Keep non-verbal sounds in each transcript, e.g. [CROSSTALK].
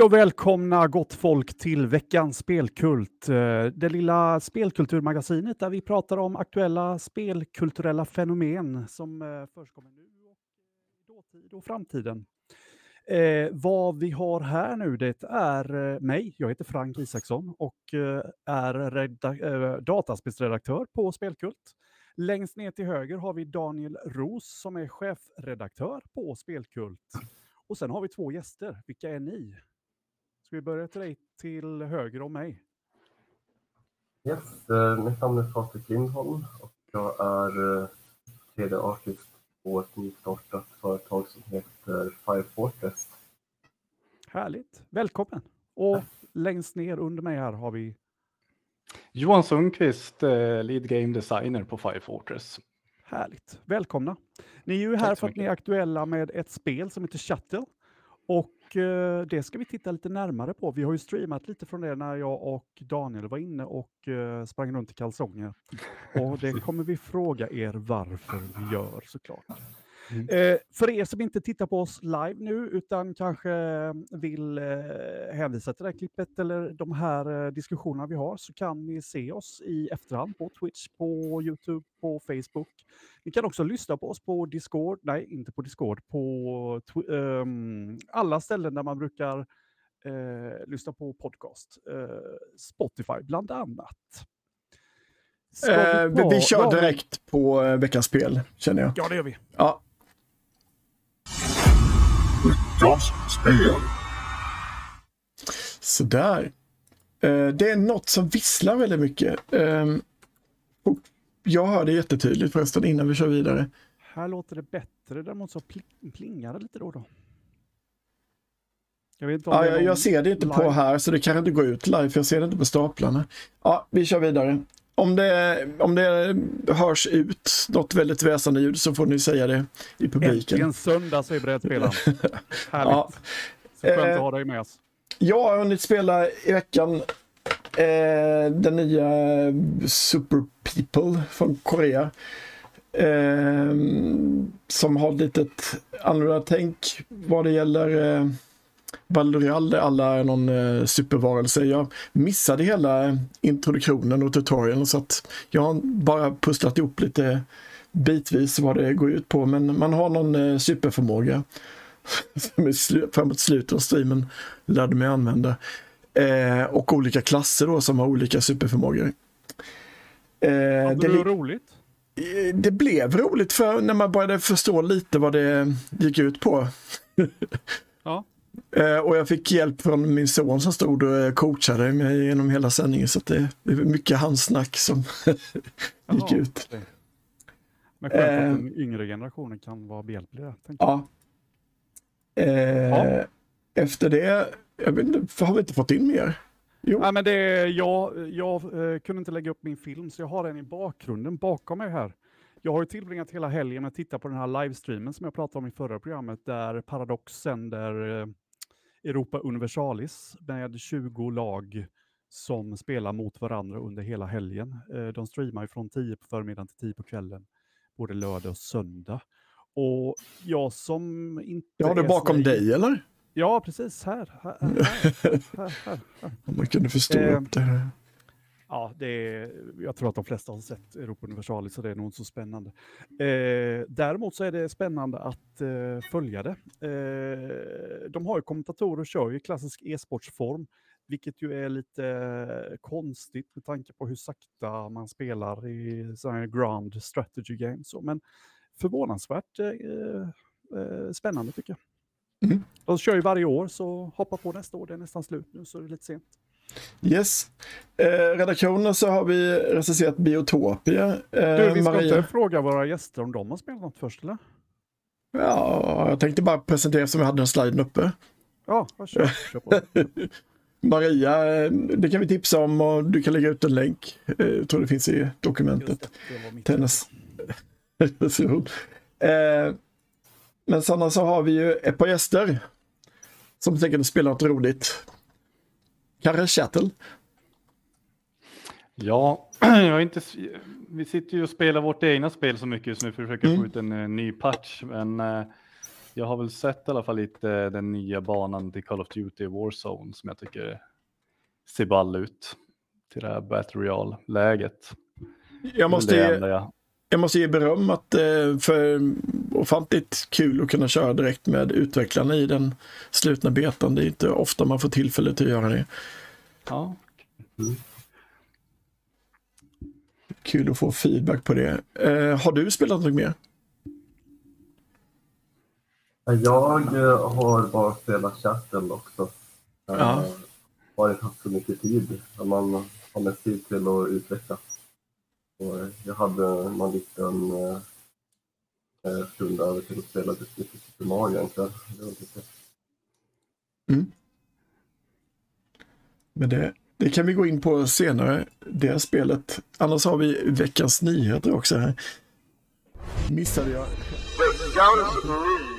Hej och välkomna gott folk till veckans spelkult. Eh, det lilla spelkulturmagasinet där vi pratar om aktuella spelkulturella fenomen som eh, förekommer nu och i dåtid och framtiden. Eh, vad vi har här nu det är eh, mig, jag heter Frank Isaksson och är eh, dataspelsredaktör på Spelkult. Längst ner till höger har vi Daniel Ros som är chefredaktör på Spelkult. Och sen har vi två gäster. Vilka är ni? Ska vi börja till dig till höger om mig? Yes, eh, mitt namn är Patrik Lindholm och jag är eh, tredje artist på ett nystartat företag som heter Fire Fortress. Härligt. Välkommen. Och längst ner under mig här har vi Johan Sundqvist, eh, lead game designer på Fire Fortress. Härligt. Välkomna. Ni är ju här för att ni är aktuella med ett spel som heter Shuttle. Och eh, det ska vi titta lite närmare på. Vi har ju streamat lite från det när jag och Daniel var inne och eh, sprang runt i kalsonger. [LAUGHS] Och det kommer vi fråga er varför vi gör såklart. Mm. Eh, för er som inte tittar på oss live nu utan kanske vill eh, hänvisa till det här klippet eller de här eh, diskussionerna vi har så kan ni se oss i efterhand på Twitch, på Youtube, på Facebook. Ni kan också lyssna på oss på Discord, nej inte på Discord, på ehm, alla ställen där man brukar eh, lyssna på podcast. Eh, Spotify bland annat. Vi, eh, vi, kör direkt på veckans spel, känner jag. Ja, det gör vi. Ja. Veckans spel. Sådär. Uh, det är något som visslar väldigt mycket. Uh, jag hör det jättetydligt förresten innan vi kör vidare. Här låter det bättre, däremot så plingar det lite då och då. Jag, vet ja, jag, jag ser det inte live. på här så det kan inte gå ut live för jag ser det inte på staplarna. Ja, vi kör vidare. Om det, om det hörs ut något väldigt väsande ljud så får ni säga det i publiken. Äntligen söndag säger brädspelaren. [LAUGHS] Härligt. Ja. Så skönt att ha dig med oss. Jag har hunnit spela i veckan eh, den nya Super People från Korea. Eh, som har lite annorlunda tänk vad det gäller eh, Valdorial där alla är någon eh, supervarelse. Jag missade hela introduktionen och tutorialen så att jag har bara pusslat ihop lite bitvis vad det går ut på. Men man har någon eh, superförmåga [LAUGHS] som framåt slutet av streamen lärde mig använda. Eh, och olika klasser då som har olika superförmågor. Eh, det blev roligt? Eh, det blev roligt för när man började förstå lite vad det gick ut på. ja. Eh, och jag fick hjälp från min son som stod och eh, coachade mig genom hela sändningen. Så det är mycket hans snack som [LAUGHS] gick ut. Okay. Men skönt att eh. den yngre generationen kan vara behjälplig. Ja. Eh, ja. Efter det, jag vet inte, har vi inte fått in mer? Jo. Nej, men det, jag jag kunde inte lägga upp min film, så jag har den i bakgrunden bakom mig här. Jag har ju tillbringat hela helgen med att titta på den här livestreamen som jag pratade om i förra programmet, där Paradox sänder Europa Universalis med 20 lag som spelar mot varandra under hela helgen. Eh, de streamar från 10 på förmiddagen till 10 på kvällen, både lördag och söndag. Och jag som inte... Ja, det bakom så... dig eller? Ja, precis. Här. här, här, här, här [LAUGHS] Om man kunde förstå eh, upp det här. Ja, det är, jag tror att de flesta har sett Europa Universalis, så det är nog inte så spännande. Eh, däremot så är det spännande att eh, följa det. Eh, de har ju kommentatorer och kör ju i klassisk e-sportsform, vilket ju är lite eh, konstigt med tanke på hur sakta man spelar i sådana här grand strategy games. Men förvånansvärt eh, eh, spännande tycker jag. Mm. De kör ju varje år, så hoppa på nästa år. Det är nästan slut nu, så är det lite sent. Yes. Eh, redaktionen så har vi recenserat Biotopia. Eh, du, vi ska Maria... inte fråga våra gäster om de har spelat något först, eller? Ja, jag tänkte bara presentera som vi hade den sliden uppe. Ja, kör, [LAUGHS] kör på. Maria, eh, det kan vi tipsa om och du kan lägga ut en länk. Eh, jag tror det finns i dokumentet. Det, det [LAUGHS] eh, men sen så har vi ju ett par gäster som tänker spela något roligt. Kanske Chattel? Ja, [CLEARS THROAT] jag inte, vi sitter ju och spelar vårt egna spel så mycket just nu för att försöka mm. få ut en uh, ny patch. Men uh, Jag har väl sett i alla fall lite den nya banan till Call of Duty Warzone som jag tycker ser ball ut. Till det här Battle Royale-läget. Jag måste, ge, jag- jag måste ge beröm att för ofantligt kul att kunna köra direkt med utvecklarna i den slutna betan. Det är inte ofta man får tillfälle till att göra det. Ja, Kul att få feedback på det. Eh, har du spelat något mer? Jag eh, har bara spelat chatten också. Eh, Ja. Har inte haft så mycket tid. Man har mest tid till att utveckla. Och jag hade någon liten eh, stund över till att spela lite Super Mario egentligen. Det var lite Men det, det kan vi gå in på senare, det spelet. Annars har vi veckans nyheter också här. Missade jag. Veckans nyheter.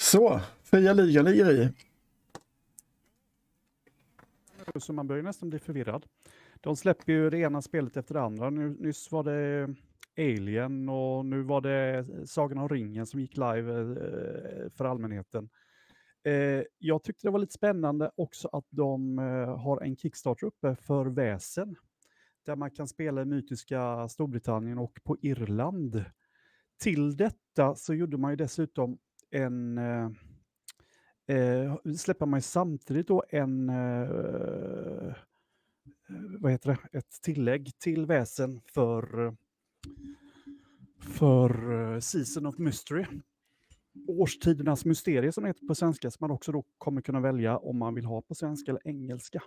Så, fria ligan ligger i. Så man börjar nästan bli förvirrad. De släpper ju det ena spelet efter det andra. Nu, nyss var det Alien och nu var det eh, Sagan om ringen som gick live eh, eh, för allmänheten. Eh, jag tyckte det var lite spännande också att de eh, har en Kickstarter uppe för Väsen. Där man kan spela i mytiska Storbritannien och på Irland. Till detta så gjorde man ju dessutom en eh, eh, släpper man ju samtidigt då en, eh, eh vad heter det, ett tillägg till väsen för, eh, för eh, Season of Mystery. Årstidernas mysterie som heter på svenska, som man också då kommer kunna välja om man vill ha på svenska eller engelska.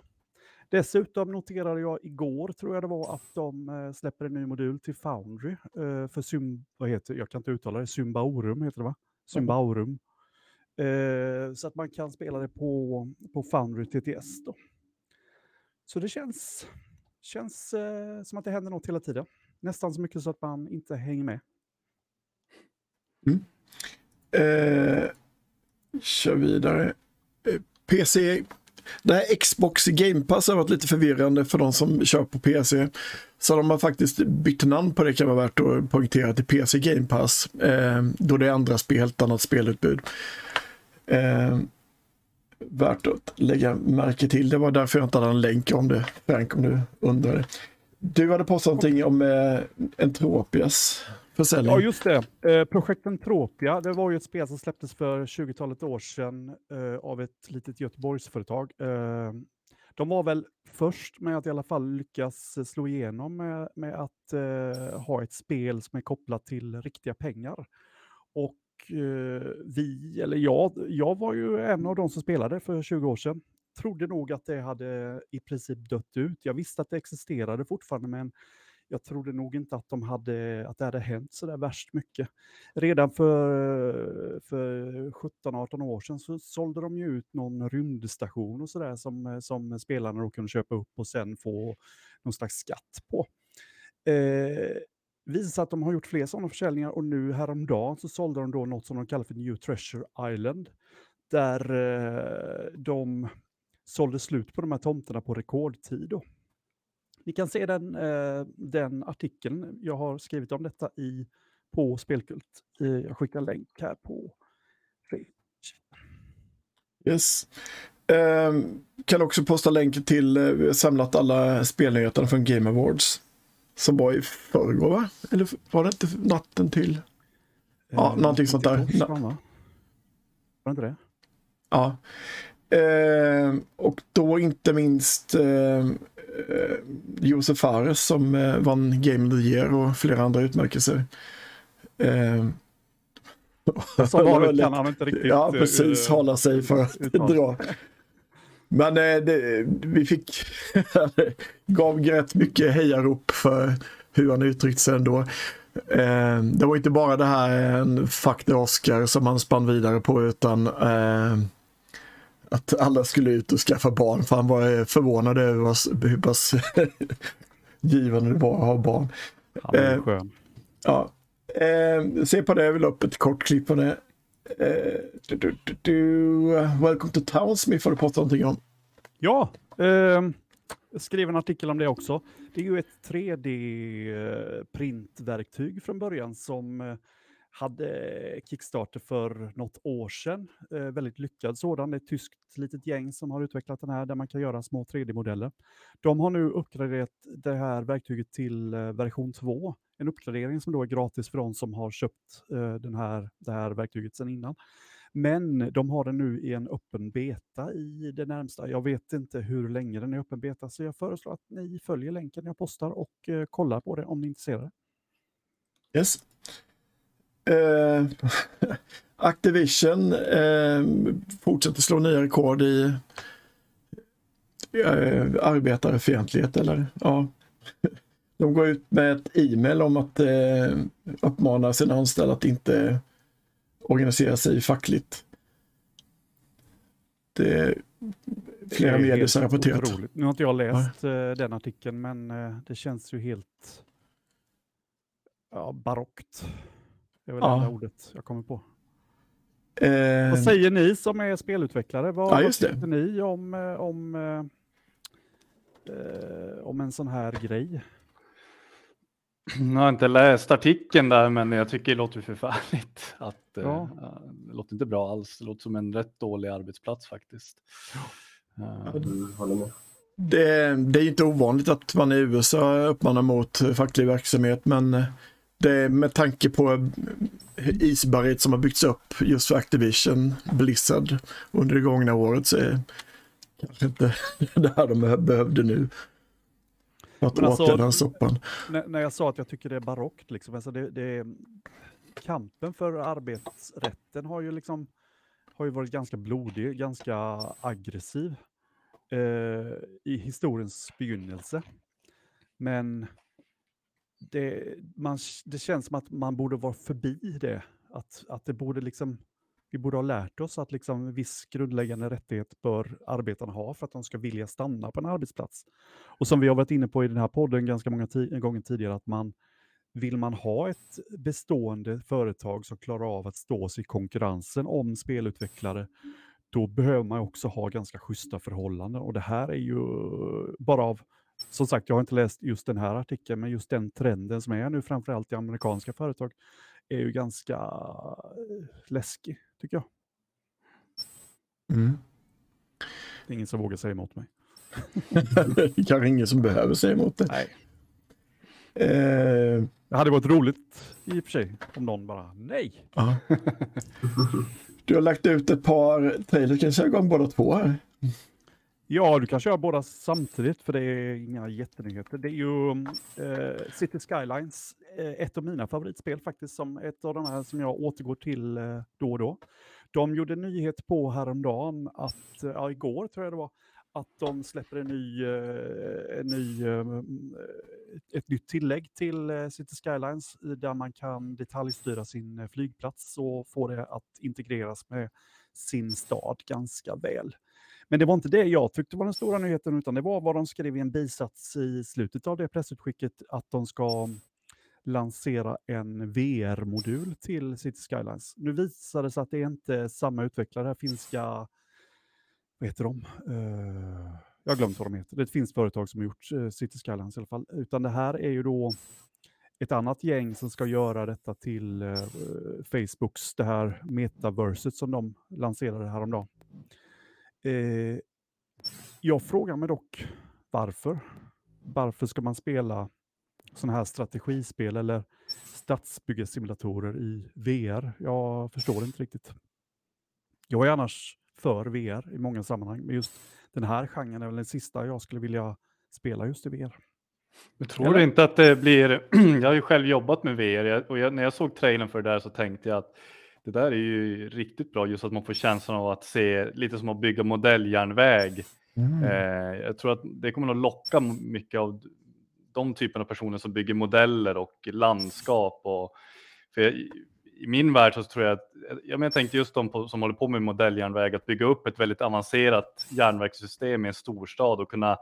Dessutom noterade jag igår, tror jag det var, att de eh, släpper en ny modul till Foundry eh, för Sym, vad heter, jag kan inte uttala det, Symbaurum heter det va? Symbaurum. Eh, så att man kan spela det på, på Foundry TTS. Då. Så det känns, känns som att det händer något hela tiden. Nästan så mycket så att man inte hänger med. Mm. Eh, kör vidare. Eh, PC. Det här Xbox Game Pass har varit lite förvirrande för de som kör på PC. Så de har faktiskt bytt namn på det kan vara värt att poängtera till PC Game Pass. Eh, då det är andra spel, helt annat spelutbud. Eh, värt att lägga märke till. Det var därför jag inte hade en länk om det, Frank, om du undrade. Du hade postat någonting om eh, Entropias försäljning. Ja, just det. Eh, Projekt Entropia, det var ju ett spel som släpptes för 20-talet år sedan eh, av ett litet Göteborgsföretag. Eh, de var väl först med att i alla fall lyckas slå igenom med, med att eh, ha ett spel som är kopplat till riktiga pengar. Och eh, vi, eller jag, jag var ju en av de som spelade för 20 år sedan. Trodde nog att det hade i princip dött ut. Jag visste att det existerade fortfarande, men jag trodde nog inte att, de hade, att det hade hänt så där värst mycket. Redan för, för 17-18 år sedan så sålde de ju ut någon rymdstation och sådär som, som spelarna då kunde köpa upp och sen få någon slags skatt på. Eh, visar att de har gjort fler sådana försäljningar och nu häromdagen så sålde de då något som de kallar för New Treasure Island. Där eh, de sålde slut på de här tomterna på rekordtid. Då. Ni kan se den, eh, den artikeln jag har skrivit om detta i, på Spelkult. Eh, jag skickar länk här på Yes. Ehm, kan också posta länk till, eh, vi har samlat alla spelnyheterna från Game Awards. Som var i förrgår va? Eller var det inte natten till? Ja, någonting sånt där. Var det inte det? Ja. Ehm, och då inte minst ehm, eh, Josef Fares som eh, vann Game of the Year och flera andra utmärkelser. Ehm, [LAUGHS] Som vanligt kan han inte riktigt... Ja, eh, precis. eh, Hålla sig för att uttala. dra. Men eh, det, vi fick, [LAUGHS] gav rätt mycket hejarop för hur han uttryckt sig ändå. Eh, det var inte bara det här en fuck the Oscar som han spann vidare på utan eh, att alla skulle ut och skaffa barn för han var eh, förvånad över hur pass [LAUGHS] givande det var att ha barn. Han är eh, skön. Ja. Eh, se på det, jag vill ha upp ett kort klipp på det. Eh, du, du, du. Welcome to Townsmith har du pratat någonting om. Ja, ehm, jag skrev en artikel om det också. Det är ju ett 3D-printverktyg från början som eh, hade Kickstarter för något år sedan. Eh, väldigt lyckad sådan. Det är ett tyskt litet gäng som har utvecklat den här där man kan göra små 3D-modeller. De har nu uppgraderat det här verktyget till eh, version 2. En uppgradering som då är gratis för de som har köpt eh, den här, det här verktyget sedan innan. Men de har den nu i en öppen beta i det närmsta. Jag vet inte hur länge den är öppen beta, så jag föreslår att ni följer länken jag postar och eh, kollar på det om ni är intresserade. Yes. Eh, Activision eh, fortsätter slå nya rekord i eh, arbetarfientlighet. Eller, ja. De går ut med ett e-mail om att eh, uppmana sina anställda att inte organisera sig fackligt. Det är flera Det är medier som rapporterat. otroligt. Nu har inte jag läst eh, den artikeln, men eh, det känns ju helt ja, barockt. Det är väl Ja. det ordet jag kommer på. Eh, Vad säger ni som är spelutvecklare? Vad, Ja, vad tyckte ni om, eh, om, eh, eh, om en sån här grej? Jag har inte läst artikeln där, men jag tycker det låter förfärligt. Att, eh, Ja. ja, det låter inte bra alls. Det låter som en rätt dålig arbetsplats faktiskt. Eh, håller med? Det, det är inte ovanligt att man i USA uppmanar mot facklig verksamhet, men eh, det med tanke på isberget som har byggts upp just för Activision, Blizzard under det gångna året så är kanske inte [LAUGHS] det här de behö- behövde nu. Att Men alltså- åtgärda den soppan. När, när jag sa att jag tycker det är barockt, liksom, alltså det, det kampen för arbetsrätten har ju, liksom, har ju varit ganska blodig, ganska aggressiv eh, i historiens begynnelse. Men det, man, det känns som att man borde vara förbi det. Att, att det borde liksom, vi borde ha lärt oss att liksom viss grundläggande rättighet bör arbetarna ha för att de ska vilja stanna på en arbetsplats. Och som vi har varit inne på i den här podden ganska många gånger tidigare, att man vill man ha ett bestående företag som klarar av att stå sig i konkurrensen om spelutvecklare, då behöver man också ha ganska schyssta förhållanden. Och det här är ju bara av, som sagt, jag har inte läst just den här artikeln, men just den trenden som är nu, framförallt i amerikanska företag, är ju ganska eh, läskig, tycker jag. Mm. Det är ingen som vågar säga emot mig. [LAUGHS] det kanske ingen som behöver säga emot det. Nej. Eh, Det hade varit roligt i och för sig om någon bara nej. [LAUGHS] Du har lagt ut ett par trailers, kan jag köra igång båda två här? Ja, du kan köra båda samtidigt för det är inga jättenyheter. Det är ju eh, City Skylines, eh, ett av mina favoritspel faktiskt, som ett av de här som jag återgår till eh, då och då. De gjorde nyhet på häromdagen, att, eh, ja, igår tror jag det var, att de släpper en ny, eh, en ny, eh, eh ett nytt tillägg till eh, City Skylines där man kan detaljstyra sin eh, flygplats och få det att integreras med sin stad ganska väl. Men det var inte det jag tyckte var den stora nyheten, utan det var vad de skrev i en bisats i slutet av det pressutskicket, att de ska lansera en VR-modul till City Skylines. Nu visade det sig att det är inte samma utvecklare, det här finska, vad heter de? Uh, jag har glömt vad de heter. Det finns företag som har gjort eh, City Skylines i alla fall, utan det här är ju då ett annat gäng som ska göra detta till uh, Facebooks, det här metaverset som de lanserade häromdagen. Eh, jag frågar mig dock varför. Varför ska man spela sådana här strategispel eller stadsbyggarsimulatorer i VR? Jag förstår inte riktigt. Jag är annars för VR i många sammanhang, men just den här genren är väl den sista jag skulle vilja spela just i VR. Jag tror Eller? inte att det blir, [CLEARS THROAT] jag har ju själv jobbat med VR och jag, när jag såg trailern för det där så tänkte jag att det där är ju riktigt bra, just att man får känslan av att se lite som att bygga modelljärnväg. Mm. Eh, jag tror att det kommer att locka mycket av de typerna av personer som bygger modeller och landskap. Och, för jag, I min värld så tror jag att, ja, men jag tänkte just de på, som håller på med modelljärnväg, att bygga upp ett väldigt avancerat järnvägssystem i en storstad och kunna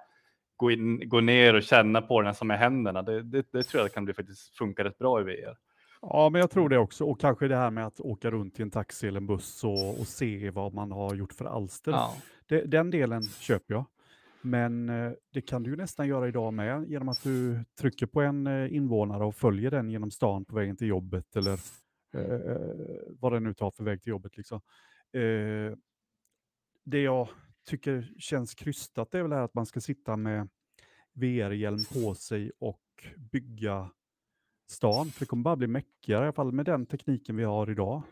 gå, in, gå ner och känna på den som är händerna. Det, det, det tror jag kan bli faktiskt funka rätt bra i VR. Ja, men jag tror det också. Och kanske det här med att åka runt i en taxi eller en buss och, och se vad man har gjort för alster. Ja. Det, den delen köper jag. Men eh, det kan du ju nästan göra idag med genom att du trycker på en eh, invånare och följer den genom stan på vägen till jobbet eller eh, vad det nu tar för väg till jobbet. Liksom. Eh, det jag tycker känns krystat är väl här att man ska sitta med VR-hjälm på sig och bygga stan. För det kommer bara bli mäckigare, i alla fall med den tekniken vi har idag,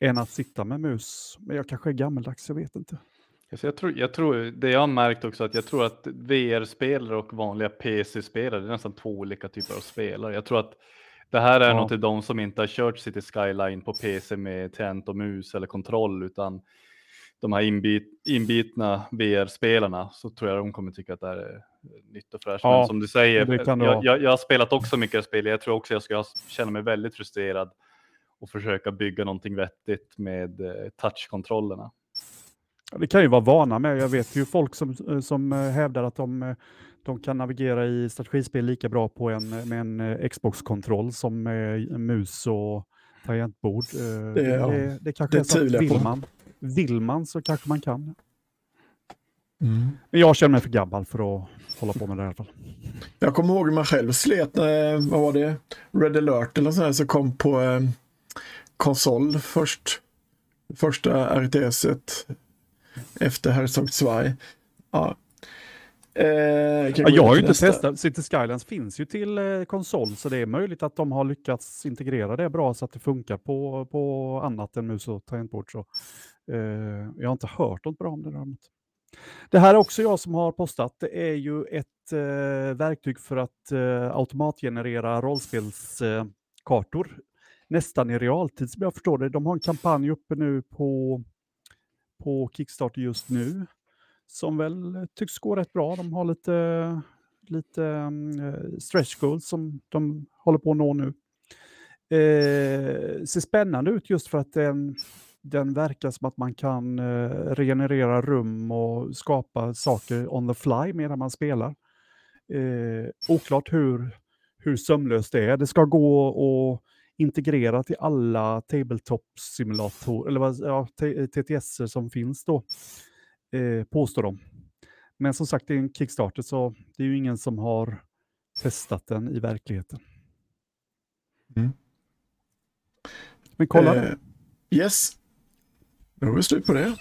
än att sitta med mus. Men jag kanske är gammeldags, jag vet inte. Alltså jag, tror, jag tror, det jag har märkt också att jag tror att VR-spelare och vanliga PC-spelare, det är nästan två olika typer av spelare. Jag tror att det här är Ja. nog till de som inte har kört City Skyline på PC med tangent och mus eller kontroll, utan de här inbit, inbitna VR-spelarna så tror jag de kommer tycka att det här är nytt och fräscht. Ja, Men som du säger, jag, jag, jag har spelat också mycket spel. Jag tror också jag ska känna mig väldigt frustrerad och försöka bygga någonting vettigt med eh, touchkontrollerna. Det kan ju vara vana med. Jag vet ju folk som, eh, som eh, hävdar att de, de kan navigera i strategispel lika bra på en, med en Xbox-kontroll som med mus och tangentbord. Det- det, det kanske det är så vill man, vill man så kanske man kan. Mm. Men jag känner mig för gammal för att hålla på med det i alla fall. Jag kommer ihåg hur man själv slet när, vad var det, Red alert eller sånt här som kom på eh, konsol först. Första RTS-et efter Herzog 2. Ja. Eh, Ja, jag har ju inte nästa. testat. City Skylines finns ju till eh, konsol så det är möjligt att de har lyckats integrera det bra så att det funkar på, på annat än mus och tangentbord. Så, eh, jag har inte hört något bra om det däremot. Det här är också jag som har postat. Det är ju ett eh, verktyg för att eh, automatgenerera rollspelskartor. Eh, nästan i realtid som jag förstår det. De har en kampanj uppe nu på, på Kickstarter just nu som väl tycks gå rätt bra. De har lite, lite um, stretch goals som de håller på att nå nu. Eh, ser spännande ut just för att den, den verkar som att man kan eh, regenerera rum och skapa saker on the fly medan man spelar. Eh, oklart hur, hur sömlöst det är. Det ska gå att integrera till alla tabletop-simulatorer, eller vad, ja, TTS som finns då, eh, påstår de. Men som sagt, det är en Kickstarter så det är ju ingen som har testat den i verkligheten. Mm. Men kolla Eh. Yes. Då är vi slut på det.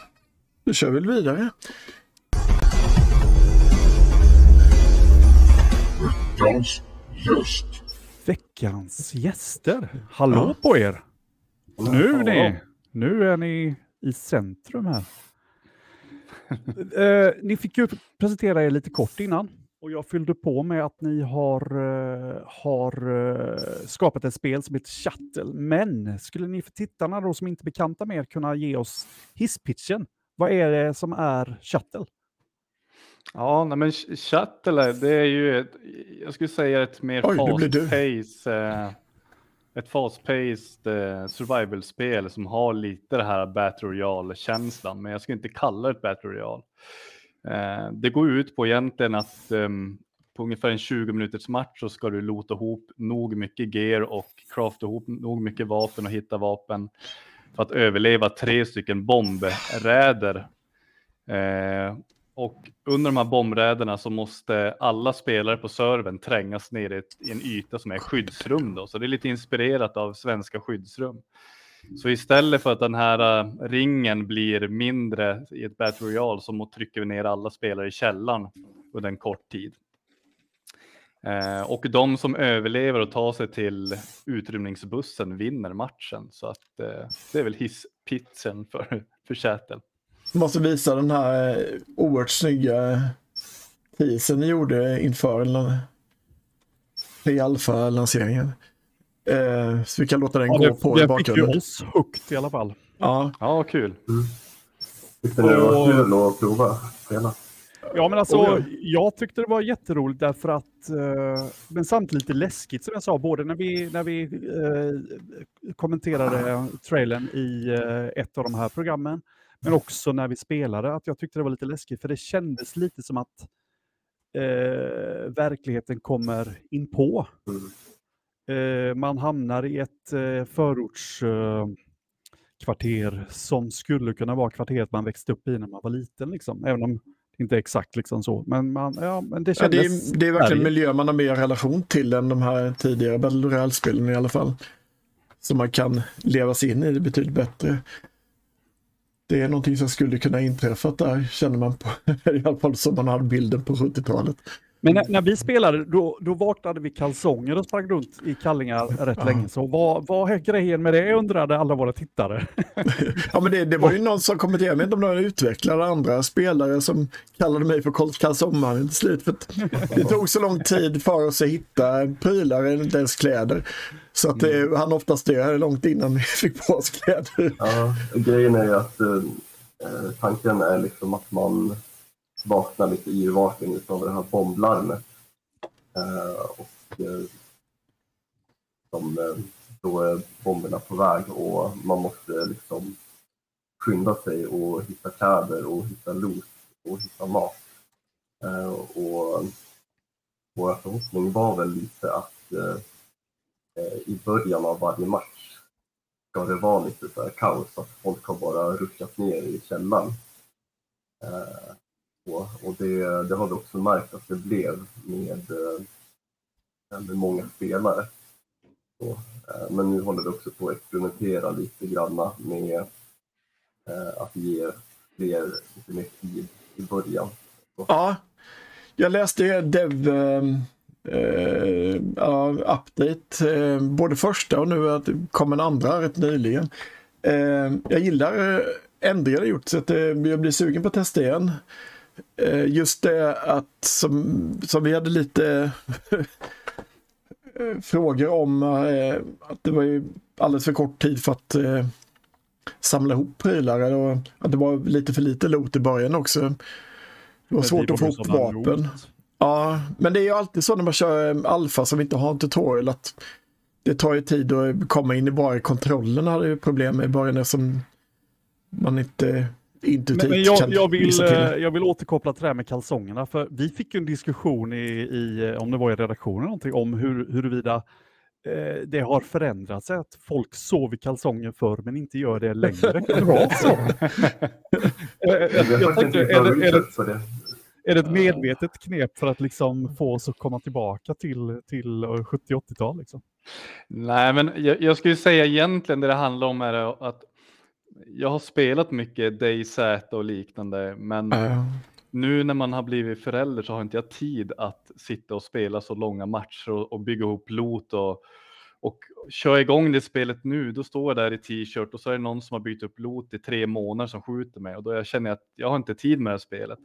Då kör vi vidare. Veckans gäst. Veckans gäster. Hallå Ja. på er! Nu Ja. ni! Nu är ni i centrum här. [LAUGHS] eh, ni fick ju presentera er lite kort innan och jag fyllde på med att ni har, eh, har eh, skapat ett spel som heter Shuttle. Men skulle ni för tittarna då som inte är bekanta med er kunna ge oss hisspitchen? Vad är det som är Shuttle? Ja, nej, men Shuttle, det är ju, ett, jag skulle säga ett mer Oj, det blir du. fast-paced, eh, ett fast-paced eh, survival-spel som har lite det här Battle Royale-känslan, men jag skulle inte kalla det ett Battle Royale. Eh, det går ut på egentligen att ehm, på ungefär en 20 minuters match så ska du lota ihop nog mycket gear och crafta ihop nog mycket vapen och hitta vapen för att överleva tre stycken bombräder. Eh, och under de här bombräderna så måste alla spelare på servern trängas ner i, i en yta som är skyddsrum. Då. Så det är lite inspirerat av svenska skyddsrum. Så istället för att den här äh, ringen blir mindre i ett Battle Royale så trycker vi ner alla spelare i källaren under en kort tid. Eh, och de som överlever och tar sig till utrymningsbussen vinner matchen. Så att eh, det är väl hisspitchen för, [LAUGHS] för Seattle. Måste visa den här eh, oerhört snygga teasern ni gjorde inför la- pre-alfa-lanseringen. Eh, så vi kan låta den Ja, gå det på i det fick ju bakgrunden. oss högt i alla fall. Ja, Ja, kul. Tyckte ni det var Och- kul att prova spela? Ja, men alltså, Oh, ja. jag tyckte det var jätteroligt därför att, eh, men samtidigt lite läskigt som jag sa, både när vi, när vi eh, kommenterade trailern i eh, ett av de här programmen, men också när vi spelade, att jag tyckte det var lite läskigt, för det kändes lite som att eh, verkligheten kommer in på. Mm. Eh, man hamnar i ett eh, förortskvarter kvarter som skulle kunna vara kvarteret man växte upp i när man var liten, liksom. även om det inte är exakt liksom så. Men, man, ja, men det ja det, är, det är verkligen miljö man har mer relation till än de här tidigare Battle Royale-spelen i alla fall. Så man kan leva sig in i det betydligt bättre. Det är någonting som skulle kunna inträffat där, känner man på, [LAUGHS] i alla fall som man hade bilden på 70-talet. Men när, när, vi spelade, då, då vaknade vi kalsonger och sprang runt i kallingar rätt ja. länge. Så vad, vad är grejen med det undrade alla våra tittare. [LAUGHS] ja men det, det var ju någon som kommenterade, jag vet inte om det var utvecklare andra spelare som kallade mig för kalsongmannen till slut. För det [LAUGHS] tog så lång tid för oss att hitta prylar, inte ens kläder. Så att det, mm. han oftast dö långt innan vi [LAUGHS] fick på oss kläder. Ja, grejen är ju att eh, tanken är liksom att man vaknar lite yrvaken utav det här bomblarmet. Eh, och eh, som, eh, då är bomberna på väg och man måste liksom skynda sig och hitta kläder och hitta loot och hitta mat. Eh, och vår förhoppning var väl lite att eh, eh, i början av varje match ska det vara lite så här kaos, att folk har bara ruckat ner i källaren. Eh, på. Och det, det har vi också märkt att det blev med, eh, med många spelare. Så, eh, men nu håller vi också på att experimentera lite grann med eh, att ge fler lite mer tid i början. Så. Ja, jag läste Dev Uh, uh, update, uh, både första och nu att det kom en andra rätt nyligen. Uh, jag gillar ändringar gjort så att jag blir sugen på att testa igen. Eh, just det att som, som vi hade lite frågor om eh, att det var ju alldeles för kort tid för att eh, samla ihop prylar och att det var lite för lite lot i början också. Det var svårt att få ihop vapen. Ja, men det är ju alltid så när man kör alfa som inte har en tutorial att det tar ju tid att komma in i bara kontrollerna. hade ju problem med i början eftersom man inte intuitivt men, jag, jag, vill, eh, jag vill återkoppla till det här med kalsongerna, för vi fick en diskussion i, i om det var i redaktionen någonting, om hur, huruvida eh, det har förändrats, att folk sov i kalsonger förr men inte gör det längre. [LAUGHS] Kan det vara så? [LAUGHS] jag tänkte, är, det, är, det, är det ett medvetet knep för att liksom få oss att komma tillbaka till, till 70-80-tal? Liksom? Nej, men jag, jag skulle säga egentligen det det handlar om är att jag har spelat mycket DayZ och liknande, men uh. nu när man har blivit förälder så har inte jag tid att sitta och spela så långa matcher och, och bygga ihop lot och, och köra igång det spelet nu. Då står jag där i t-shirt och så är det någon som har bytt upp lot i tre månader som skjuter mig och då jag känner jag att jag har inte tid med det här spelet.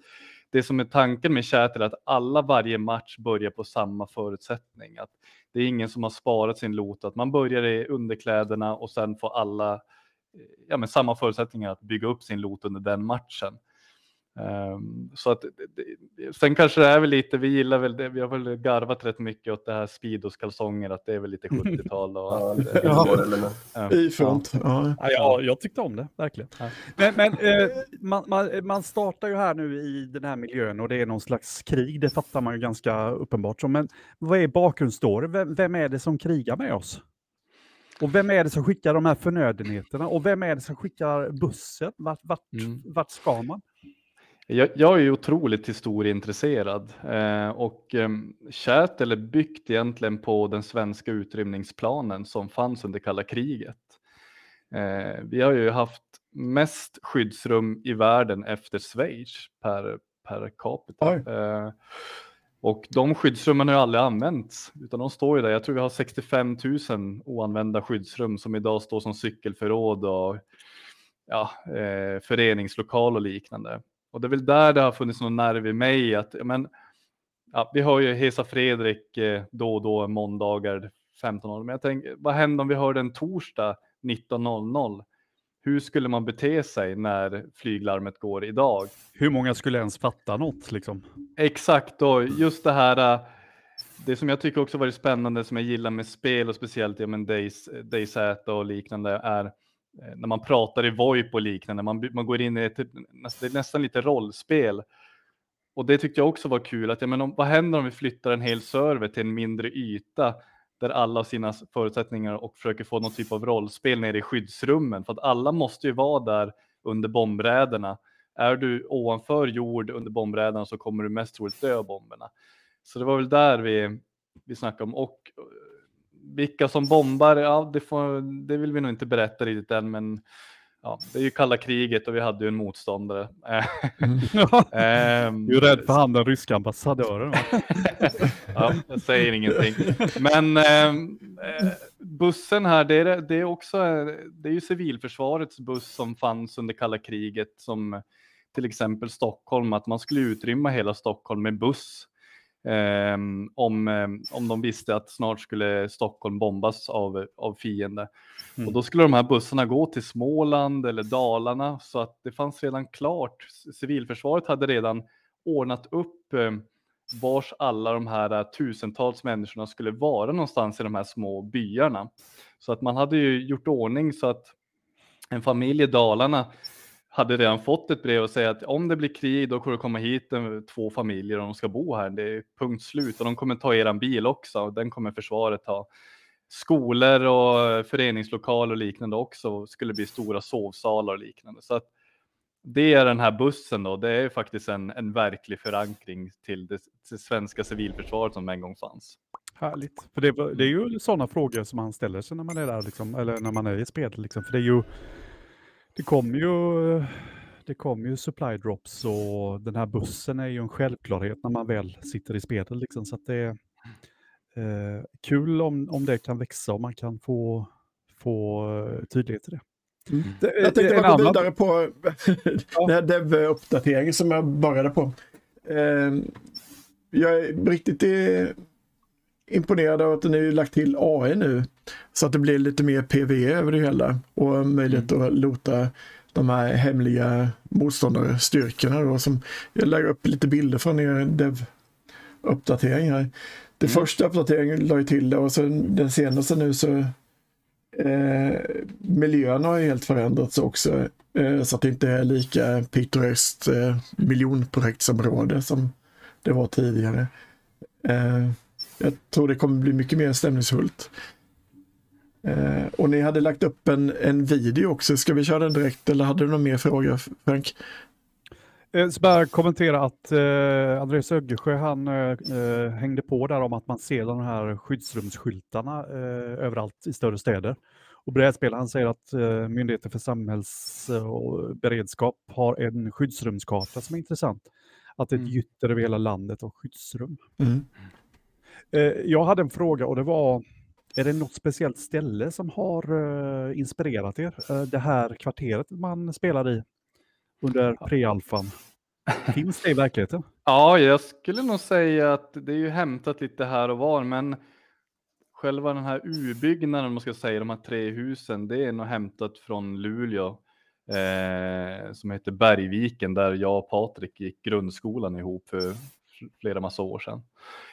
Det som är tanken med chat är att alla varje match börjar på samma förutsättning. Att det är ingen som har sparat sin lot, att man börjar i underkläderna och sen får alla ja, men samma förutsättningar att bygga upp sin lot under den matchen. Um, så att, sen kanske det är väl lite, vi gillar väl det, vi har väl garvat rätt mycket åt det här Speedos kalsonger, att det är väl lite [LAUGHS] 70-tal. Och, ja, ja. I front. Ja. Ja. ja, jag tyckte om det, verkligen. Men, men eh, man, man, man, startar ju här nu i den här miljön och det är någon slags krig, det fattar man ju ganska uppenbart. Men vad är bakgrundsstory? Vem, vem är det som krigar med oss? Och vem är det som skickar de här förnödenheterna? Och vem är det som skickar bussen? Vart, vart, mm. vart ska man? Jag, jag, är ju otroligt historieintresserad eh, och eh, Kärtel är byggt egentligen på den svenska utrymningsplanen som fanns under kalla kriget. Eh, vi har ju haft mest skyddsrum i världen efter Schweiz per, per capita. Eh, och de skyddsrummen har ju aldrig använts, utan de står ju där. Jag tror vi har 65 000 oanvända skyddsrum som idag står som cykelförråd och ja, eh, föreningslokal och liknande. Och det är väl där det har funnits någon nerv i mig att men, ja, vi har ju Hesa Fredrik eh, då och då måndagar 15.00. Men jag tänker, vad händer om vi hör den torsdag 19.00? Hur skulle man bete sig när flyglarmet går idag? Hur många skulle ens fatta något liksom? Exakt, och just det här. Äh, det som jag tycker också varit spännande som jag gillar med spel och speciellt ja, men Days, Days och liknande är äh, när man pratar i VoIP och liknande. Man, man går in i ett, det nästan lite rollspel. Och det tyckte jag också var kul. Att, ja, men om, vad händer om vi flyttar en hel server till en mindre yta? Där alla har sina förutsättningar och försöker få någon typ av rollspel nere i skyddsrummen. För att alla måste ju vara där under bombräderna. Är du ovanför jord under bombräderna så kommer du mest troligt dö av bomberna. Så det var väl där vi, vi snackade om. Och eh, vilka som bombar, ja, det, får, det vill vi nog inte berätta riktigt än, men ja, det är ju kalla kriget och vi hade ju en motståndare. [LAUGHS] Ehm, du är rädd för han den ryska ambassadören. [LAUGHS] ja, jag säger ingenting. Men ehm, eh, bussen här, det är, det är också det är ju civilförsvarets buss som fanns under kalla kriget som till exempel Stockholm, att man skulle utrymma hela Stockholm med buss. Um, om, um, om de visste att snart skulle Stockholm bombas av, av fiende. Mm. Och då skulle de här bussarna gå till Småland eller Dalarna så att det fanns redan klart. Civilförsvaret hade redan ordnat upp um, vars alla de här uh, tusentals människorna skulle vara någonstans i de här små byarna. Så att man hade ju gjort ordning så att en familj i Dalarna hade redan fått ett brev och säga att om det blir krig då kommer det komma hit en, två familjer och de ska bo här. Det är punkt slut och de kommer ta eran bil också och den kommer försvaret ta. Skolor och föreningslokaler och liknande också skulle bli stora sovsalar och liknande. Så att det är den här bussen då. Det är faktiskt en, en verklig förankring till det, det svenska civilförsvaret som en gång fanns. Härligt. För det, det är ju sådana frågor som man ställer sig när man är där, liksom, eller när man är i spel. Liksom. För det är ju det kommer ju, det kom ju supply drops och den här bussen är ju en självklarhet när man väl sitter i spelet. Liksom, så det är eh, kul om, om det kan växa och man kan få, få eh, tydlighet i det. Mm. det jag tänkte bara gå vidare på [LAUGHS] ja. den här dev-uppdateringen som jag började på. Eh, jag är riktigt imponerad av att ni lagt till AI nu. Så att det blir lite mer PV över det hela och möjlighet mm. att lota de här hemliga motståndarstyrkorna då som jag lägger upp lite bilder från er dev-uppdatering här. Det mm. första uppdateringen la ju till det och sen den senaste nu så eh, miljön har ju helt förändrats också eh, så att det inte är lika pittoreskt eh, miljonprojektsområde som det var tidigare. Eh, jag tror det kommer bli mycket mer stämningsfullt. Eh, och ni hade lagt upp en, en video också. Ska vi köra den direkt eller hade du någon mer fråga Frank? Jag eh, ska bara kommentera att eh, Andreas Öggesjö han eh, eh, hängde på där om att man ser de här skyddsrumsskyltarna eh, överallt i större städer. Och brädspel, han säger att eh, Myndigheten för samhällsberedskap har en skyddsrumskarta som är intressant. Att det är ett mm. gytter över hela landet av skyddsrum. Mm. Eh, jag hade en fråga och det var, är det något speciellt ställe som har eh, inspirerat er? Eh, det här kvarteret man spelar i under pre-alfan. Finns det i verkligheten? [LAUGHS] Ja, jag skulle nog säga att det är ju hämtat lite här och var, men själva den här urbyggnaden, man ska säga, de här tre husen, det är nog hämtat från Luleå eh, som heter Bergviken, där jag och Patrik gick grundskolan ihop för flera massa år sedan.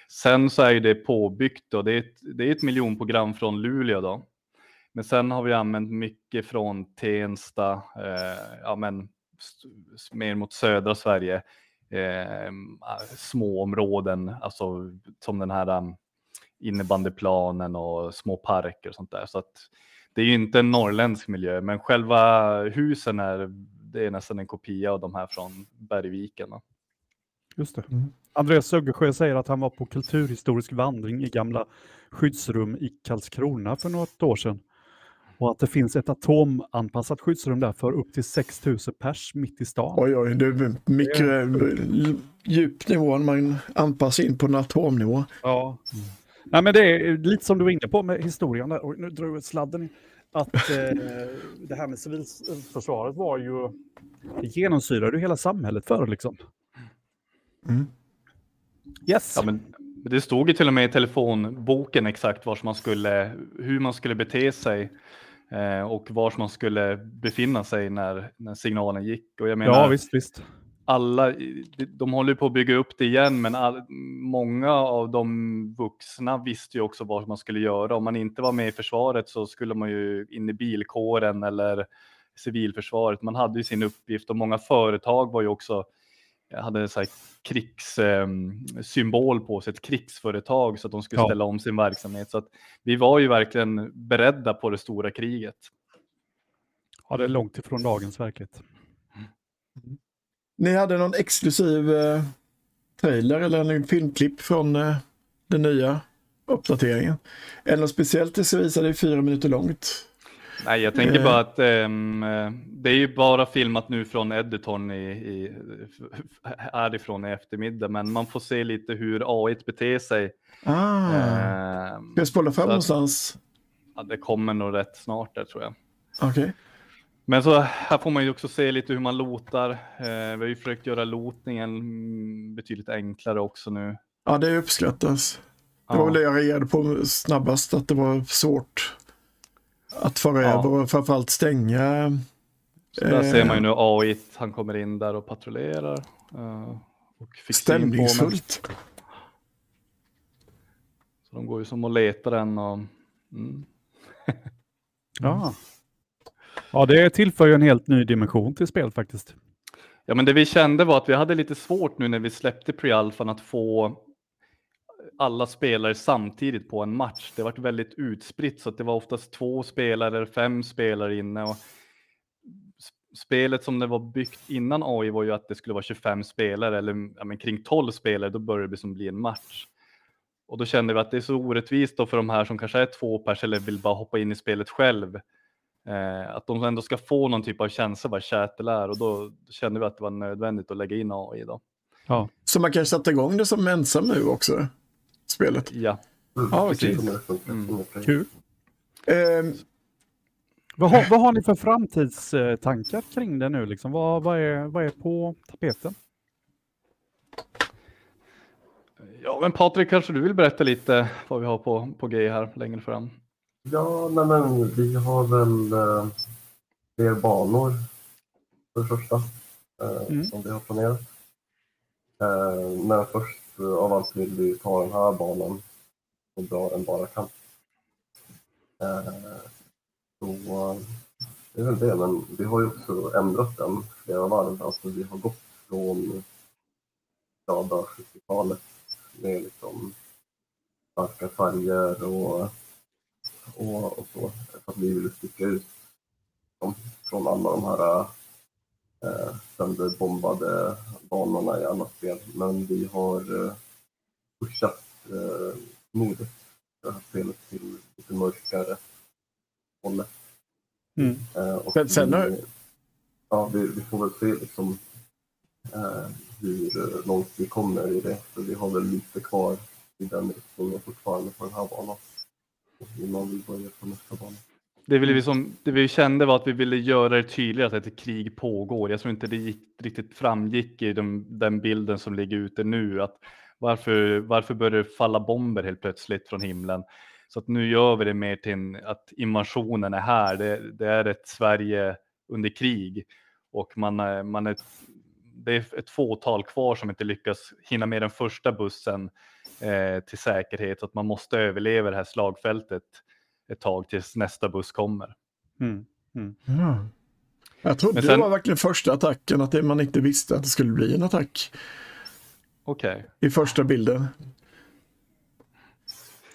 Sen så är det påbyggt och det är ett, det är ett miljonprogram från Luleå då. Men sen har vi använt mycket från Tensta, eh, ja men mer mot södra Sverige, eh, små områden, alltså som den här um, innebandyplanen och små parker och sånt där. Så att det är ju inte en norrländsk miljö, men själva husen är, det är nästan en kopia av de här från Bergviken. Just det. Mm. Andreas Söggesjö säger att han var på kulturhistorisk vandring i gamla skyddsrum i Karlskrona för något år sedan. Och att det finns ett atomanpassat skyddsrum där för upp till 6000 pers mitt i stan. Oj, oj, det är mycket djup nivå när man anpassar in på en atomnivå. Ja. Mm. Nej, men det är lite som du var inne på med historien där. Och nu drar jag sladden in. Att eh, det här med civilförsvaret var ju, det genomsyrade ju hela samhället förr liksom. Mm. Yes. Ja, men det stod ju till och med i telefonboken exakt var man skulle, hur man skulle bete sig eh, och var man skulle befinna sig när, när signalen gick. Och jag menar, ja, visst, visst. Alla, de håller på att bygga upp det igen, men all, många av de vuxna visste ju också vad man skulle göra. Om man inte var med i försvaret så skulle man ju in i bilkåren eller civilförsvaret. Man hade ju sin uppgift och många företag var ju också hade en krigssymbol ehm, på sig, ett krigsföretag så att de skulle ställa om sin verksamhet. Så att vi var ju verkligen beredda på det stora kriget. Ja, det är långt ifrån dagens verklighet. Mm. Ni hade någon exklusiv eh, trailer eller en filmklipp från eh, det nya uppdateringen. Det något speciellt det ska visa? Det är fyra minuter långt. Nej, jag tänker bara att eh, det är ju bara filmat nu från Editorn i, i, härifrån i eftermiddag, men man får se lite hur AI beter sig. Ah. Ehm, Ska jag spola fram någonstans? ja, det kommer nog rätt snart där tror jag. Okej. Men så här får man ju också se lite hur man lotar. Eh, vi har ju försökt göra lotningen betydligt enklare också nu. Ja, det uppskattas. Det var Ja. väl det jag reagerade på snabbast, att det var svårt att föra Ja. över och framförallt stänga. Så där Eh. ser man ju nu AI, han kommer in där och patrullerar. eh, och fixar in på men- Stämningsfullt. Så de går ju som och letar den och mm. [LAUGHS] Ja. ja, det tillför ju en helt ny dimension till spelet faktiskt. Ja, men det vi kände var att vi hade lite svårt nu när vi släppte pre-alfan att få alla spelare samtidigt på en match. Det var väldigt utspritt så att det var oftast två spelare, fem spelare inne. Och spelet som det var byggt innan AI var ju att det skulle vara 25 spelare eller ja, men kring 12 spelare, då började det som bli en match. Och då kände vi att det är så orättvist då för de här som kanske är två pers eller vill bara hoppa in i spelet själv. Eh, att de ändå ska få någon typ av känsla vad Chattel är och då kände vi att det var nödvändigt att lägga in AI då. Ja. Så man kan sätta igång det som ensam nu också? Spelet. Ja, Mm, Ja, precis okej. funkar. Mm. Kul. Ehm, Vad har, vad har ni för framtidstankar kring det nu? Liksom? Vad, vad, är, vad är på tapeten? ja men Patrik kanske du vill berätta lite vad vi har på, på G här längre fram. Ja, nej, men vi har väl eh, fler banor för det första eh, Mm. som vi har planerat. Eh, men först av allt vill vi ta den här banan så bra den bara kan. Eh, så eh, det är väl det, men vi har ju också ändrat den flera varv. Alltså vi har gått från glada 70-talet med liksom starka färger och och, och så. För att vi ville sticka ut från alla de här eh, eh, sönderbombade banorna i alla spel. Men vi har eh, pushat eh, modet det här spelet till lite mörkare hållet. Mm. Eh, och Sen- sen har- vi, ja, vi, vi får väl se liksom, eh, hur långt vi kommer i det. För vi har väl lite kvar i den riktningen fortfarande på den här banan. Innan vi börjar på nästa bana. Det, vi som, det vi kände var att vi ville göra det tydligare att ett krig pågår. Jag tror inte det gick, riktigt framgick i de, den bilden som ligger ute nu. Att varför, varför börjar det falla bomber helt plötsligt från himlen? Så att nu gör vi det mer till en, att invasionen är här. Det, det är ett Sverige under krig och man man är, det är ett fåtal kvar som inte lyckas hinna med den första bussen eh, till säkerhet. Så att man måste överleva det här slagfältet ett tag tills nästa buss kommer. Mm. ja. Jag trodde sen- det var verkligen första attacken, att det, man inte visste att det skulle bli en attack Okej. i första bilden.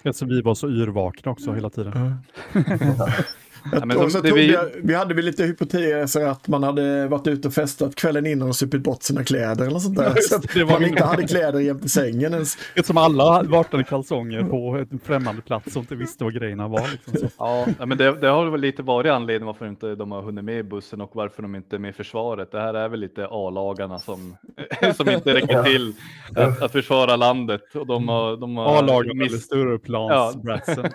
Eftersom vi var så yrvakna också hela tiden. [LAUGHS] Ja, men som- vi- jag, vi hade väl lite hypoteser att man hade varit ute och festat kvällen innan och supit bort sina kläder eller sånt där. Ja, så det, att det var man inte hade kläder jämte sängen ens. Eftersom alla vaknade i kalsonger på en främmande plats och inte visste vad grejerna var. Liksom så. Ja, ja, men det, det har väl lite varit anledningen varför inte de har hunnit med i bussen och varför de inte är med i försvaret. Det här är väl lite A-lagarna som, [LAUGHS] som inte räcker till att, att försvara landet. Och de har, de har A-lagen eller miss, Stureplansbratsen. [LAUGHS]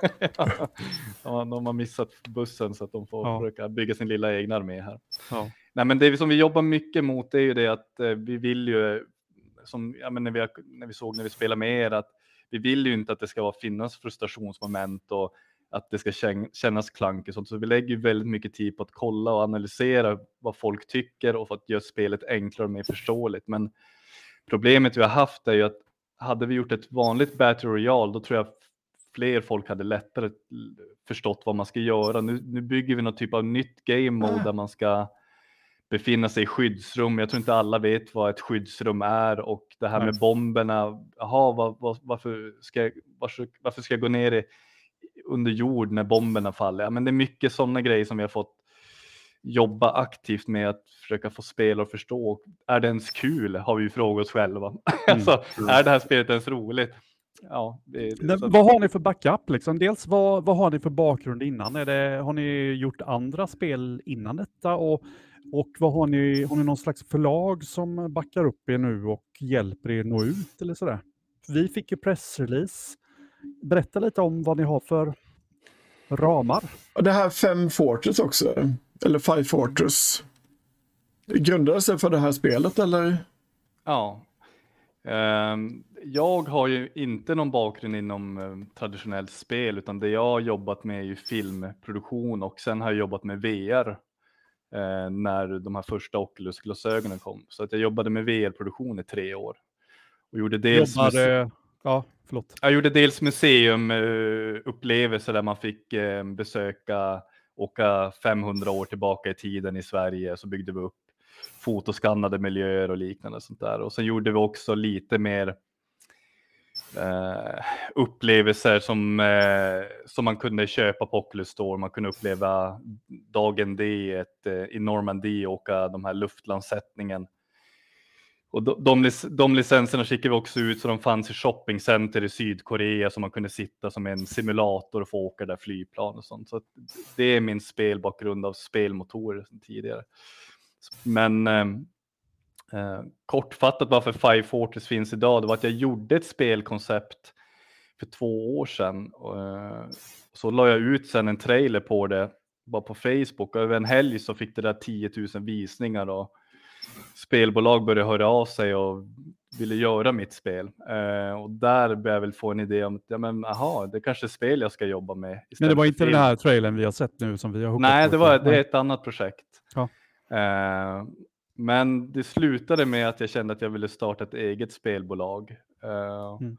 de, har, de har missat bussen så att de får Ja. försöka bygga sin lilla egna armé här. Ja. Nej, men det som vi jobbar mycket mot är ju det att eh, vi vill ju, som ja, men när, vi, när vi såg när vi spelade med er, att vi vill ju inte att det ska vara, finnas frustrationsmoment och att det ska kän- kännas klank och sånt. Så vi lägger väldigt mycket tid på att kolla och analysera vad folk tycker och för att göra spelet enklare och mer förståeligt. Men problemet vi har haft är ju att hade vi gjort ett vanligt Battle Royale, då tror jag fler folk hade lättare förstått vad man ska göra. Nu, nu bygger vi någon typ av nytt game mode där man ska befinna sig i skyddsrum. Jag tror inte alla vet vad ett skyddsrum är och det här Nej. med bomberna. Jaha, vad, vad, varför, ska jag, varför, varför ska jag gå ner i, under jord när bomberna faller? Ja, men det är mycket sådana grejer som vi har fått jobba aktivt med att försöka få spelare att förstå. Är det ens kul? Har vi frågat oss själva. [LAUGHS] alltså, är det här spelet ens roligt? Ja, det, Men så, vad har ni för backup? Liksom? Dels vad, vad har ni för bakgrund innan? Är det, har ni gjort andra spel innan detta? Och, och vad har ni, har ni någon slags förlag som backar upp er nu och hjälper er nå ut eller sådär? Vi fick ju pressrelease. Berätta lite om vad ni har för ramar. Och det här Fem Fortress också, eller Five Fortress. Grundade sig för det här spelet eller? ja. Ehm, jag har ju inte någon bakgrund inom eh, traditionellt spel, utan det jag har jobbat med är ju filmproduktion och sen har jag jobbat med VR eh, när de här första Oculus-glasögonen kom. Så att jag jobbade med VR-produktion i tre år. Och gjorde dels Jobbade, ja, förlåt. Jag gjorde dels museumupplevelser där man fick eh, besöka, åka 500 år tillbaka i tiden i Sverige, så byggde vi upp fotoskannade miljöer och liknande sånt där. Och sen gjorde vi också lite mer eh, upplevelser som, eh, som man kunde köpa på Oculus Store. Man kunde uppleva dagen D ett, eh, i Normandie och åka de här luftlandsättningen. Och de, de, de licenserna skickade vi också ut så de fanns i shoppingcenter i Sydkorea så man kunde sitta som en simulator och få åka där flygplan och sånt. Så att det är min spelbakgrund av spelmotorer sedan tidigare. Men eh, eh, eh, kortfattat varför Five Fortress finns idag, det var att jag gjorde ett spelkoncept för två år sedan. Eh, så la jag ut sen en trailer på det bara på Facebook och över en helg så fick det där 10 000 visningar och spelbolag började höra av sig och ville göra mitt spel. Eh, och där började jag väl få en idé om att ja, men, aha, det kanske är spel jag ska jobba med. Men det var inte den här trailern vi har sett nu som vi har Nej, det, var, det är ett annat projekt. Ja. Men det slutade med att jag kände att jag ville starta ett eget spelbolag. Eh, Mm.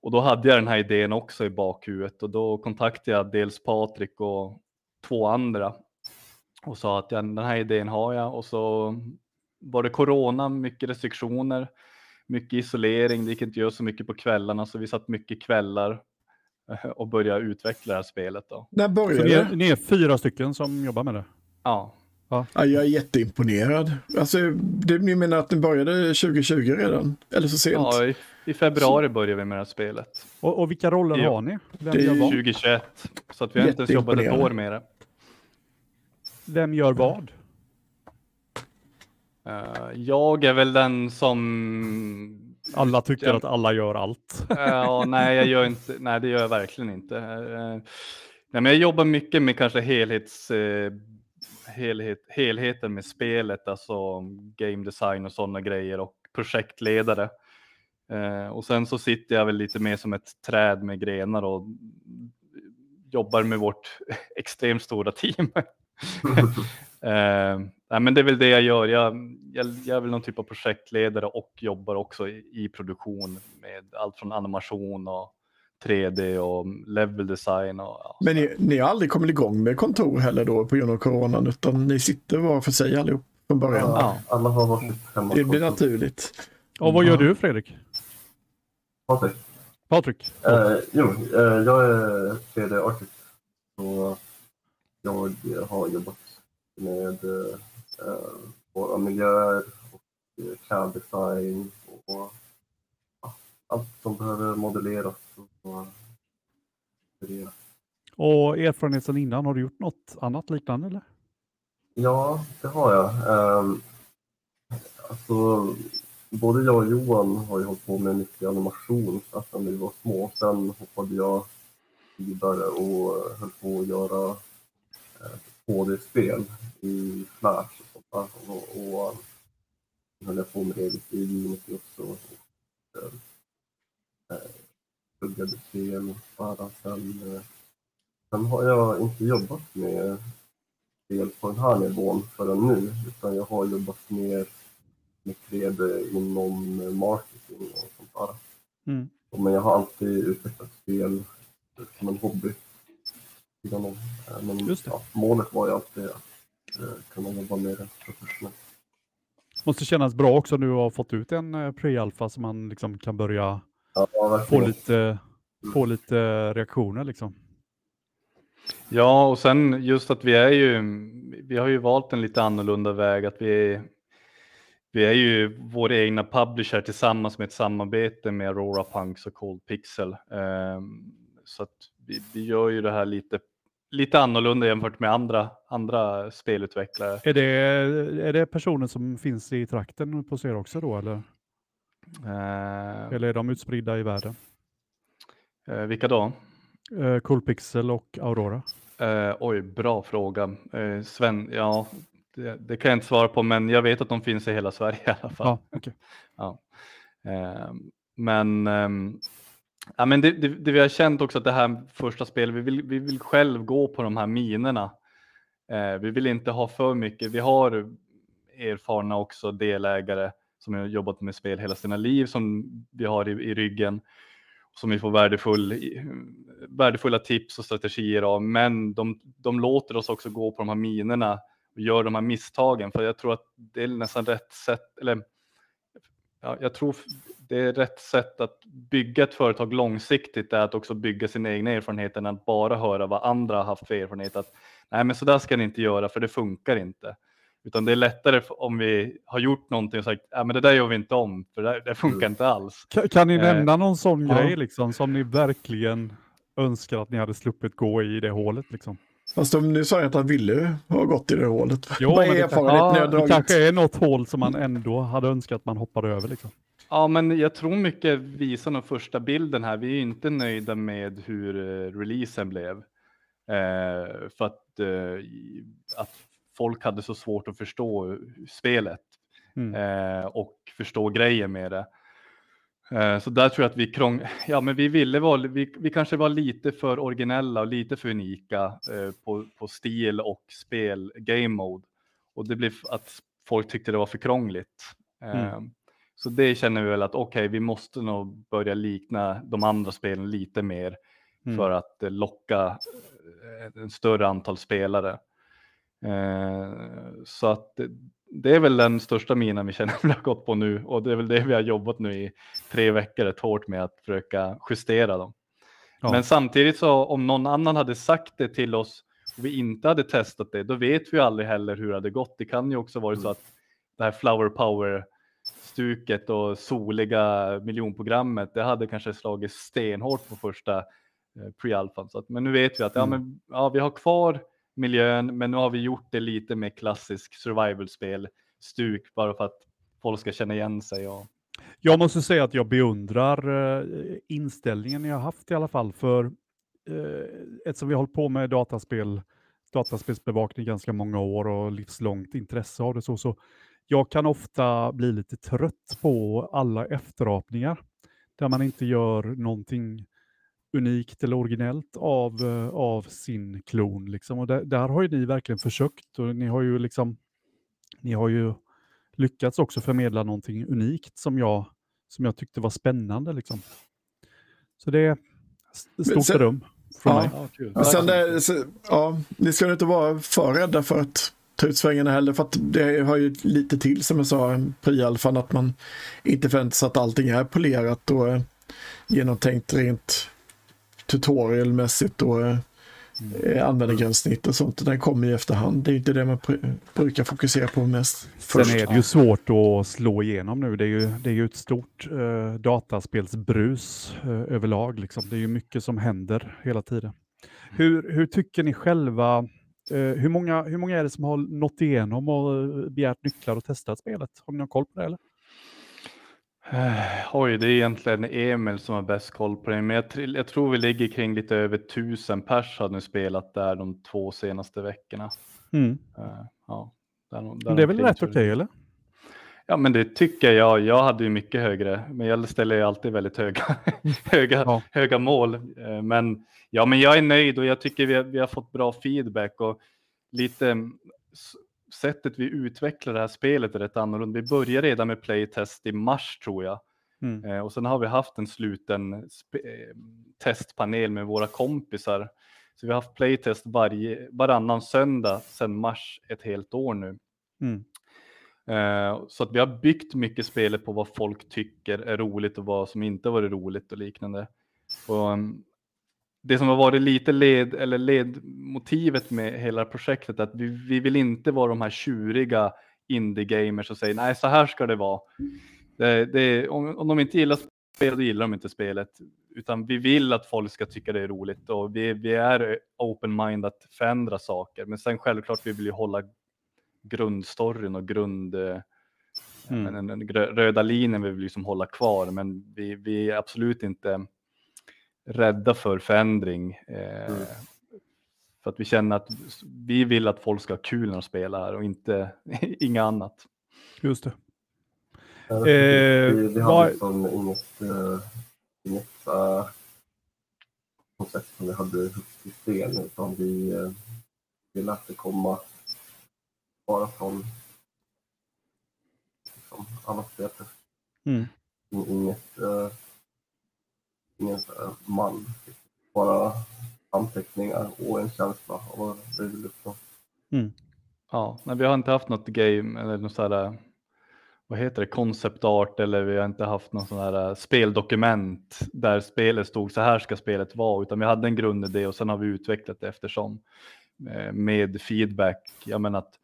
Och då hade jag den här idén också i bakhuvudet och då kontaktade jag dels Patrik och två andra och sa att ja, den här idén har jag och så var det corona, mycket restriktioner, mycket isolering, det gick inte göra så mycket på kvällarna så vi satt mycket kvällar eh, och började utveckla det här spelet. Då. När Så började ni, är, det? ni är fyra stycken som jobbar med det? Ja, Ja, jag är jätteimponerad. Alltså, det, ni menar att ni började 2020 redan? Eller så sent? ja i, i februari började vi med det här spelet. Och, och vilka roller Ja. har ni? Vem Det är gör vad? 2021. Så att vi har inte ens jobbat ett år med det. Vem gör vad? Eh, jag är väl den som... Alla tycker Ja. att alla gör allt. Ja, nej, jag gör inte, nej, det gör jag verkligen inte. Eh, nej, men jag jobbar mycket med kanske helhets, eh, helhet, helheten med spelet, alltså game design och sådana grejer och projektledare. Eh, och sen så sitter jag väl lite mer som ett träd med grenar och jobbar med vårt [LAUGHS] extremt stora team. [LAUGHS] Eh, nej, men det är väl det jag gör. Jag, jag, jag är väl någon typ av projektledare och jobbar också i, i produktion med allt från animation och 3D och level design. Och, ja, Men ni, ni har aldrig kommit igång med kontor heller då på grund av coronan, utan ni sitter var för sig allihop från början. Ja. Alla har varsitt hemma. Det blir naturligt. Och vad gör du Fredrik? Patrik. Patrik? Eh, jo, eh, jag är 3D-artist. Så jag har jobbat med eh, våra miljöer och eh, CAD-design och ja, allt som behöver modelleras. Och, det. Och erfarenheten innan, har du gjort något annat liknande eller? Ja, det har jag. Um, alltså, både jag och Johan har ju hållit på med mycket animation sedan vi var små. Sen hoppade jag vidare och höll på att göra eh, 2D-spel i Flash och sånt där. Och, och höll jag på med eget i Unity också. Och, eh, pluggade spel bara. Sen, eh, sen har jag inte jobbat med spel på den här nivån förrän nu, utan jag har jobbat mer med 3D inom marketing och sånt där. Mm. Men jag har alltid utvecklat spel som en hobby. Eh, Men ja, målet var ju alltid att eh, kunna jobba med det professionellt. Måste kännas bra också nu att ha fått ut en eh, pre-alpha så man liksom kan börja Ja, få lite, få lite reaktioner liksom. Ja, och sen just att vi är ju, vi har ju valt en lite annorlunda väg, att vi, vi är ju vår egna publisher tillsammans med ett samarbete med Aurora Punks och Cold Pixel. Ehm, så att vi, vi gör ju det här lite, lite annorlunda jämfört med andra, andra spelutvecklare. Är det, är det personer som finns i trakten hos er också då eller? Ehm, Eller är de utspridda i världen? eh, vilka då? Eh, Coolpixel och Aurora? Eh, oj, bra fråga. Eh, Sven, ja, det, det kan jag inte svara på, men jag vet att de finns i hela Sverige i alla fall. Ja, okej. [LAUGHS] Ja. Men ehm, ja, men det, det, det vi har känt också att det här första spelet, vi vill, vi vill själv gå på de här minerna. Eh, vi vill inte ha för mycket. Vi har erfarna också delägare som har jobbat med spel hela sina liv som vi har i, i ryggen. Som vi får värdefull, värdefulla tips och strategier av. Men de, de låter oss också gå på de här minerna och gör de här misstagen. För jag tror att det är nästan rätt sätt, eller ja, jag tror det är rätt sätt att bygga ett företag långsiktigt är att också bygga sina egna erfarenheter än att bara höra vad andra har haft för erfarenhet. Att nej, men så där ska ni inte göra för det funkar inte. Utan det är lättare om vi har gjort någonting och sagt, ja men det där gör vi inte om, för det, det funkar inte alls. Kan, kan ni Eh, nämna någon sån ja. grej liksom, som ni verkligen önskar att ni hade sluppit gå i det hålet? Liksom? Fast de, nu sa jag att han ville ha gått i det hålet. Jo, [LAUGHS] Vad men är det kan- erfarenheten ni har Det kanske är något hål som man ändå hade önskat att man hoppade över. Liksom. Ja, men jag tror mycket visar den första bilden här. Vi är inte nöjda med hur eh, releasen blev. Eh, för att, eh, att folk hade så svårt att förstå spelet Mm. eh, och förstå grejer med det. Eh, så där tror jag att vi krång... [LAUGHS] Ja, men vi ville vara, vi, vi kanske var lite för originella och lite för unika eh, på, på stil och spel, game mode. Och det blev att folk tyckte det var för krångligt. Eh, Mm. Så det känner vi väl att okej, vi måste nog börja likna de andra spelen lite mer Mm. för att eh, locka eh, en större antal spelare. Eh, så att det, är väl den största minan vi känner [LAUGHS] vi har gått på nu och det är väl det vi har jobbat nu i tre veckor rätt hårt med att försöka justera dem. Ja. Men samtidigt så om någon annan hade sagt det till oss och vi inte hade testat det, då vet vi aldrig heller hur det hade gått. Det kan ju också varit så att det här flower power stuket och soliga miljonprogrammet, det hade kanske slagit stenhårt på första eh, pre-alfan. Att, men nu vet vi att ja, Mm. men, ja, vi har kvar miljön, men nu har vi gjort det lite mer klassisk survival-spel, stuk, bara för att folk ska känna igen sig. Och, Jag måste säga att jag beundrar eh, inställningen ni har haft i alla fall. För eh, eftersom vi har hållit på med dataspel, dataspelsbevakning ganska många år och livslångt intresse av det så, så jag kan ofta bli lite trött på alla efterapningar där man inte gör någonting unikt eller originellt av, eh, av sin klon. Liksom. Och där, där har ju ni verkligen försökt och ni har ju liksom ni har ju lyckats också förmedla någonting unikt som jag, som jag tyckte var spännande. Liksom. Så det är stort sen- beröm från Ja. mig. ja, kul. Men Sen det, så, ja, ni ska inte vara för rädda för att ta ut svängarna heller. För att det har ju lite till som jag sa, pre-alfan, att man inte förväntar sig att allting är polerat och genomtänkt rent tutorialmässigt och eh, eh, användargränssnitt och sånt. Den kommer ju efterhand. Det är inte det man brukar fokusera på mest först. Sen är det ju svårt att slå igenom nu. Det är ju, det är ju ett stort eh, dataspelsbrus eh, överlag. Liksom. Det är ju mycket som händer hela tiden. Hur, hur tycker ni själva? Eh, hur, många, hur många är det som har nått igenom och eh, begärt nycklar och testat spelet? Har ni någon koll på det? Eller? Eh, Oj, det är egentligen Emil som har bäst koll på det, men jag, jag tror vi ligger kring lite över tusen pers har nu spelat där de två senaste veckorna. Mm. Eh, Ja, där, Men det är väl rätt okej, eller? Ja, men det tycker jag. Jag hade ju mycket högre, men jag ställer ju alltid väldigt höga, [LAUGHS] höga, Ja. höga mål. Eh, Men ja, men jag är nöjd och jag tycker vi har, vi har fått bra feedback och lite sättet vi utvecklar det här spelet är rätt annorlunda. Vi började redan med playtest i mars tror jag. Mm. Eh, och sen har vi haft en sluten eh, testpanel med våra kompisar. Så vi har haft playtest varje, varannan söndag sedan mars ett helt år nu. Mm. Eh, så att vi har byggt mycket spelet på vad folk tycker är roligt och vad som inte varit roligt och liknande. Och, um, det som har varit lite led eller ledmotivet med hela projektet att vi, vi vill inte vara de här tjuriga indie-gamers och säger nej, så här ska det vara. Det, det, om, om de inte gillar spelet, då gillar de inte spelet. Utan vi vill att folk ska tycka det är roligt och vi, vi är open-mind att förändra saker. Men sen självklart, vi vill ju hålla grundstoryn och grund... eh, Mm. den, den röda linjen vill vi liksom hålla kvar, men vi, vi är absolut inte rädda för förändring. Eh, Mm. För att vi känner att vi vill att folk ska ha kul när de spelar och inte [LAUGHS] inget annat. Just det. Eh, vi, vi vad- hade liksom inget, uh, inget uh, koncept som vi hade högst i sten utan vi, uh, vi lät det komma bara från liksom, alla spel. Mm. In- Inget, uh, ingen så här mall. Bara anteckningar och en känsla av vad vi vill uppnå. Ja, nej, vi har inte haft något game eller något sådär, vad heter det, concept art eller vi har inte haft någon sån här eh, speldokument där spelet stod så här ska spelet vara, utan vi hade en grundidé och sen har vi utvecklat det eftersom eh, med feedback. Jag menar att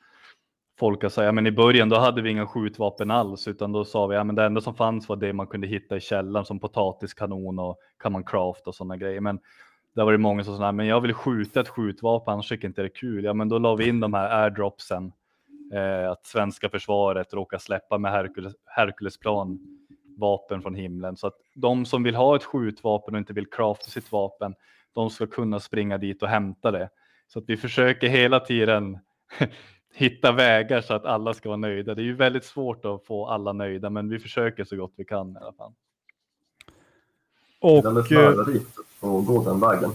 folk har sagt, men i början då hade vi inga skjutvapen alls, utan då sa vi, ja men det enda som fanns var det man kunde hitta i källaren som potatiskanon och kan man craft och sådana grejer. Men där var det många som sa, men jag vill skjuta ett skjutvapen, annars tycker jag inte det är kul. Ja, men då la vi in de här airdropsen. Eh, att svenska försvaret råkar släppa med Hercules, Herculesplan vapen från himlen. Så att de som vill ha ett skjutvapen och inte vill crafta sitt vapen, de ska kunna springa dit och hämta det. Så att vi försöker hela tiden hitta vägar så att alla ska vara nöjda. Det är ju väldigt svårt att få alla nöjda, men vi försöker så gott vi kan i alla fall. Och, gå den vägen.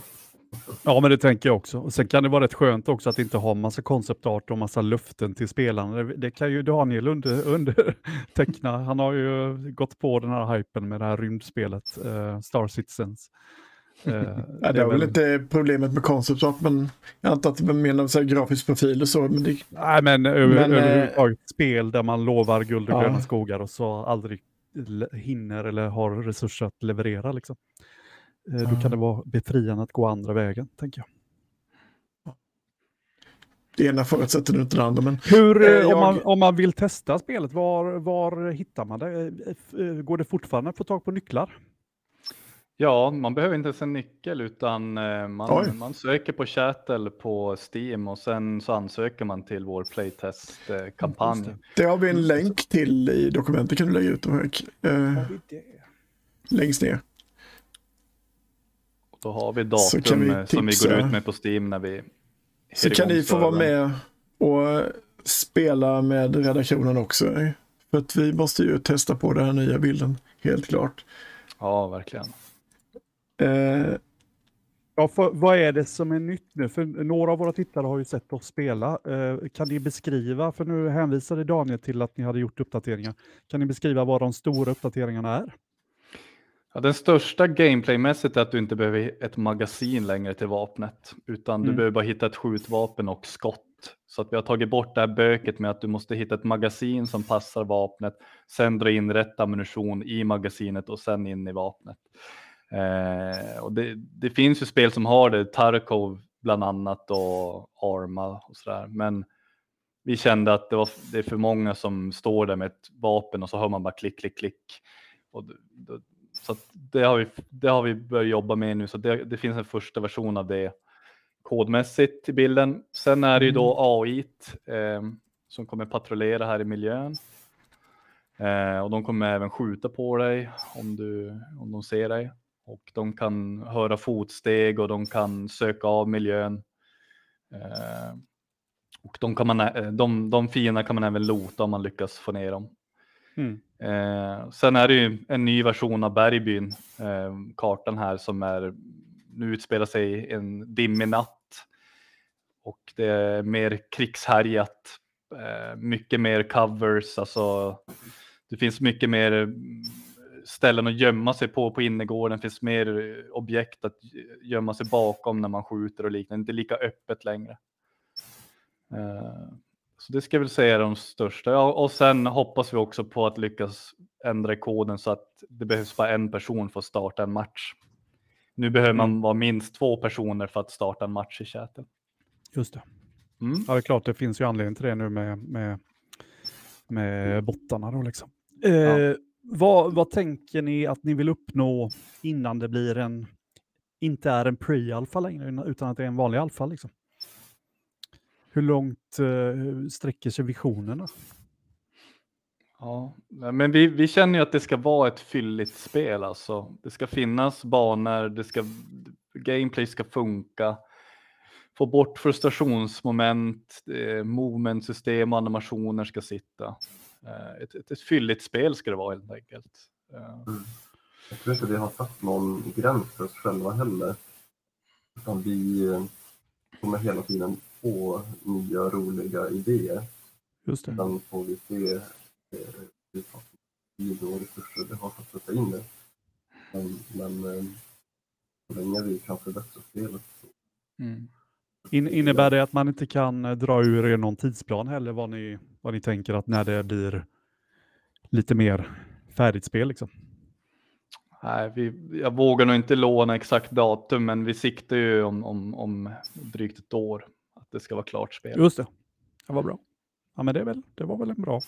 ja, men det tänker jag också. Och sen kan det vara rätt skönt också att inte ha massa konceptart och massa luften till spelarna. Det, det kan ju Daniel under, [LAUGHS] underteckna. Han har ju gått på den här hypen med det här rymdspelet, eh, Star Citizens. Eh, Ja, det är väl inte problemet med concept art, men jag antar att det menar så här grafisk profil och så. Men det, Nej, men, över, Men, eh, överhuvudtaget spel där man lovar guld och Ja. gröna skogar och så aldrig hinner eller har resurser att leverera. Liksom. Eh, Då Ja. kan det vara befriande att gå andra vägen, tänker jag. det ena förutsätter inte det andra. Men Hur, Eh, jag- om, man, om man vill testa spelet, var, var hittar man det? Går det fortfarande att få tag på nycklar? Ja, man behöver inte ens en nyckel utan eh, Oj. man, man söker på Chattel på Steam och sen så ansöker man till vår playtest-kampanj. det. det har vi en länk till i dokumentet. kan du lägga ut det, Henrik. Eh, längst ner. Då har vi datum vi eh, som vi går ut med på Steam när vi Så kan ni få vara med och spela med redaktionen också. För att vi måste ju testa på den här nya bilden, helt klart. Ja, verkligen. Eh, Ja, för, vad är det som är nytt nu? För några av våra tittare har ju sett oss spela. Eh, kan ni beskriva, för nu hänvisade Daniel till att ni hade gjort uppdateringar. Kan ni beskriva vad de stora uppdateringarna är? Ja, den största gameplaymässigt är att du inte behöver ett magasin längre till vapnet, utan du Mm. behöver bara hitta ett skjutvapen och skott. Så att vi har tagit bort det här böket med att du måste hitta ett magasin som passar vapnet, sen dra in rätt ammunition i magasinet och sen in i vapnet. Eh, och det, det finns ju spel som har det, Tarkov bland annat och Arma och sådär. Men vi kände att det, var, det är för många som står där med ett vapen och så hör man bara klick, klick, klick. Och det, så det, har vi, det har vi börjat jobba med nu, så det, det finns en första version av det kodmässigt i bilden. Sen är det ju då AI eh, som kommer patrullera här i miljön. Eh, och de kommer även skjuta på dig om, du, om de ser dig. Och de kan höra fotsteg och de kan söka av miljön. Eh, och de, kan man, de, de fiender kan man även lota om man lyckas få ner dem. Mm. Eh, sen är det ju en ny version av Bergbyn, eh, kartan här som är, nu utspelar sig en dimmig natt. Och det är mer krigshärjat, eh, mycket mer covers, alltså det finns mycket mer ställen att gömma sig på på innergården, finns mer eh, objekt att gömma sig bakom när man skjuter och liknande, inte lika öppet längre. Eh, så det ska jag väl säga är de största. Ja, och sen hoppas vi också på att lyckas ändra koden så att det behövs bara en person för att starta en match. Nu behöver man vara minst två personer för att starta en match i chatten. Just det. Mm. Ja, det är klart, det finns ju anledning till det nu med, med med bottarna då liksom. Eh, vad, vad tänker ni att ni vill uppnå innan det blir en, inte är en pre-alfa längre, utan att det är en vanlig alfa liksom? Hur långt eh, sträcker sig visionerna? Ja, men vi, vi känner ju att det ska vara ett fylligt spel alltså. Det ska finnas banor, det ska, gameplay ska funka. Få bort frustrationsmoment, eh, movementsystem och animationer ska sitta. Eh, ett, ett, ett fylligt spel ska det vara helt enkelt. Eh, Jag tror inte vi har satt någon gräns för oss själva heller. Utan vi eh, kommer hela tiden få nya roliga idéer. Just det. Sen får vi se hur tid och resurser vi har för att sätta in det. Men, men så länge vi kan förbättra spelet så mm. In, innebär det att man inte kan dra ur er någon tidsplan heller vad ni, vad ni tänker att när det blir lite mer färdigt spel liksom? Nej, vi, jag vågar nog inte låna exakt datum, men vi siktar ju om, om, om drygt ett år att det ska vara klart spel. Just det. Det var bra. Ja, men det, är väl, det var väl en bra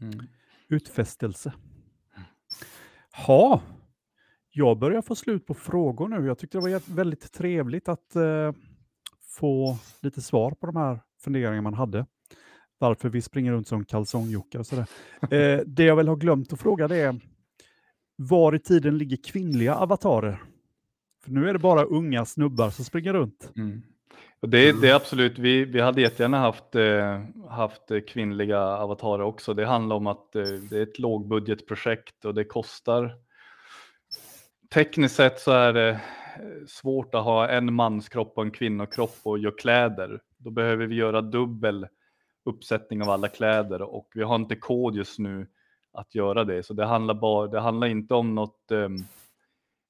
Mm. utfästelse. Ha, jag börjar få slut på frågor nu. Jag tyckte det var väldigt trevligt att eh, få lite svar på de här funderingarna man hade. Varför vi springer runt som kalsongjockar och sådär. Eh, det jag väl har glömt att fråga det är var i tiden ligger kvinnliga avatarer? För nu är det bara unga snubbar som springer runt. Mm. Och det, det är absolut, vi, vi hade jättegärna haft, eh, haft eh, kvinnliga avatarer också. Det handlar om att eh, det är ett lågbudgetprojekt och det kostar. Tekniskt sett så är det eh, svårt att ha en manskropp och en kvinnokropp och göra kläder. Då behöver vi göra dubbel uppsättning av alla kläder och vi har inte kod just nu att göra det. Så det handlar, bara, det handlar inte om något, um,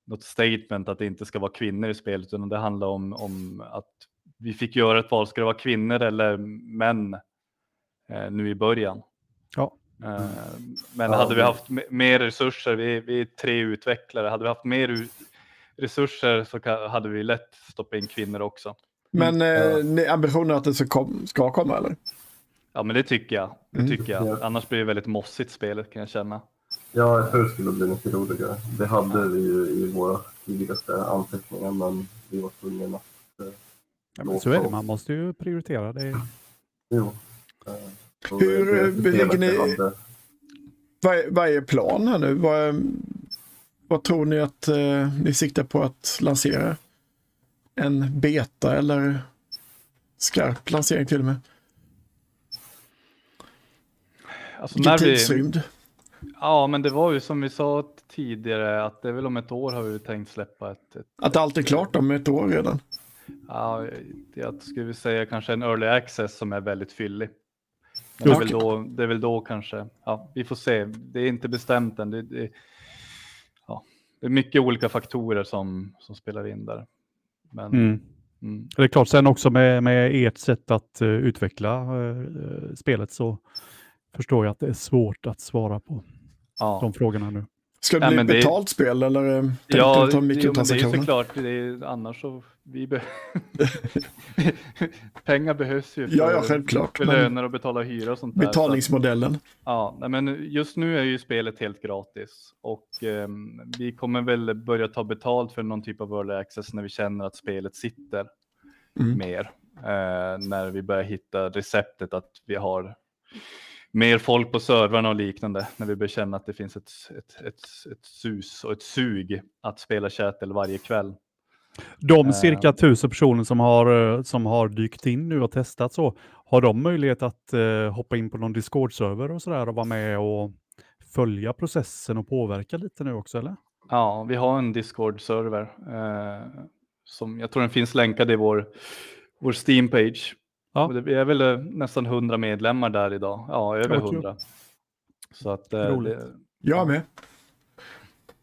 något statement att det inte ska vara kvinnor i spelet, utan det handlar om, om att vi fick göra ett val, ska det vara kvinnor eller män eh, nu i början? Ja. Eh, men Ja, hade vi haft me- mer resurser, vi, vi är tre utvecklare, hade vi haft mer resurser så hade vi lätt stoppat in kvinnor också. Men Ja. eh, ambitionen att det ska, kom, ska komma eller? Ja men det tycker jag. Det Mm. tycker jag. Ja. Annars blir det väldigt mossigt spelet kan jag känna. Ja, jag tror det skulle bli mycket roligare. Det hade vi ju i våra tidigaste anteckningar, men vi var tvungna att... Eh, Ja, men så är det, man måste ju prioritera. Det jo. [LAUGHS] Eh, så Hur, det eh, ligger ni- vad är plan här nu? Vad, vad tror ni att eh, ni siktar på att lansera? En beta eller skarp lansering till och med? Alltså, Vilken när vi, ja men det var ju som vi sa tidigare att det är väl om ett år har vi tänkt släppa ett, ett Att allt är klart om ett år redan? ja, jag skulle vi säga kanske en early access som är väldigt fyllig. Det, är väl då, det är väl då kanske, ja vi får se, det är inte bestämt än. Det, det, ja, det är mycket olika faktorer som, som spelar in där. Men, Mm. mm, Det är klart, sen också med, med ert sätt att eh, utveckla eh, spelet så förstår jag att det är svårt att svara på ja. de frågorna nu. Ska det Ja, bli men ett det- betalt spel eller eh, Ja, du ta jo, men det är ju såklart, det är, annars så, vi be [LAUGHS] pengar behövs ju för, Ja, ja, självklart, för men- löner och betala hyra och sånt där. så Betalningsmodellen. Ja, nej, men just nu är ju spelet helt gratis och ehm, vi kommer väl börja ta betalt för någon typ av early access när vi känner att spelet sitter Mm. mer. Eh, när vi börjar hitta receptet att vi har mer folk på servrarna och liknande. När vi börjar känna att det finns ett, ett, ett, ett sus och ett sug att spela Chattel varje kväll. De Eh. cirka tusen personer som har, eh, som har dykt in nu och testat så, har de möjlighet att eh, hoppa in på någon Discord-server och sådär och vara med och följa processen och påverka lite nu också, eller? Ja, vi har en Discord-server eh, som jag tror den finns länkad i vår, vår Steam-page. Ja. Det- är väl eh, nästan 100 medlemmar där idag. Ja, över Ja, vad kul. 100. Så att eh, Roligt. det, Jag är med.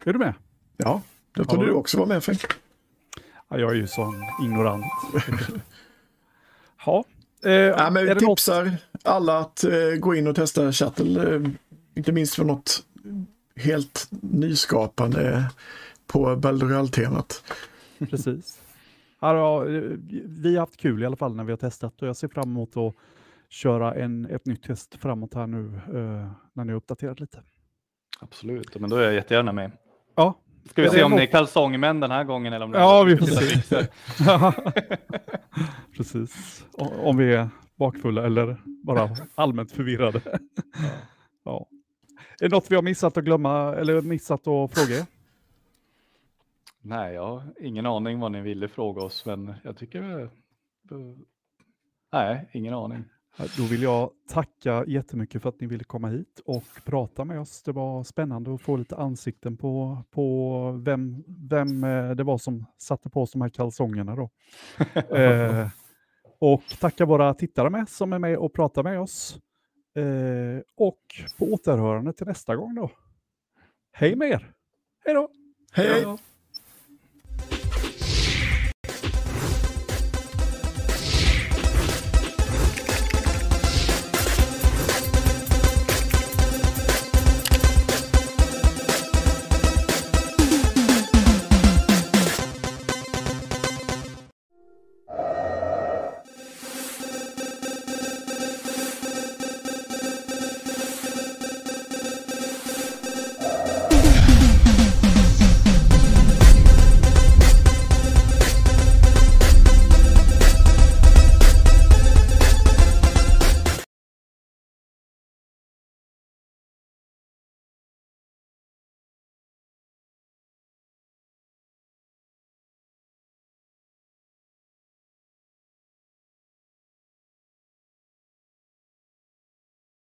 Är du med? Ja, då trodde Ja. du också var med Frank. Ja, jag är ju sån ignorant. [LAUGHS] ja. Eh, Ja, men är vi det något- tipsar alla att eh, gå in och testa Shuttle. Eh, inte minst för något helt nyskapande på Baldural-temat. Precis. Ja, eh, vi har haft kul i alla fall när vi har testat och jag ser fram emot att köra en, ett nytt test framåt här nu eh, när ni har uppdaterat lite. Absolut, men då är jag jättegärna med. Ja, Ska vi Det se om ni är kalsongmän den här gången eller om ni Ja, vi får se. [LAUGHS] precis. Om vi är bakfulla eller bara allmänt förvirrade. [LAUGHS] ja. Är det något vi har missat att glömma eller missat att fråga? Nej, jag har ingen aning vad ni ville fråga oss, men jag tycker... eh, Nej, ingen aning. Då vill jag tacka jättemycket för att ni ville komma hit och prata med oss. Det var spännande att få lite ansikten på, på vem, vem eh, det var som satte på oss de här kalsongerna. Då. [LAUGHS] eh, och tacka våra tittare med som är med och pratar med oss. Eh, och på återhörande till nästa gång då. Hej med er! Hej då! Hej! Ja.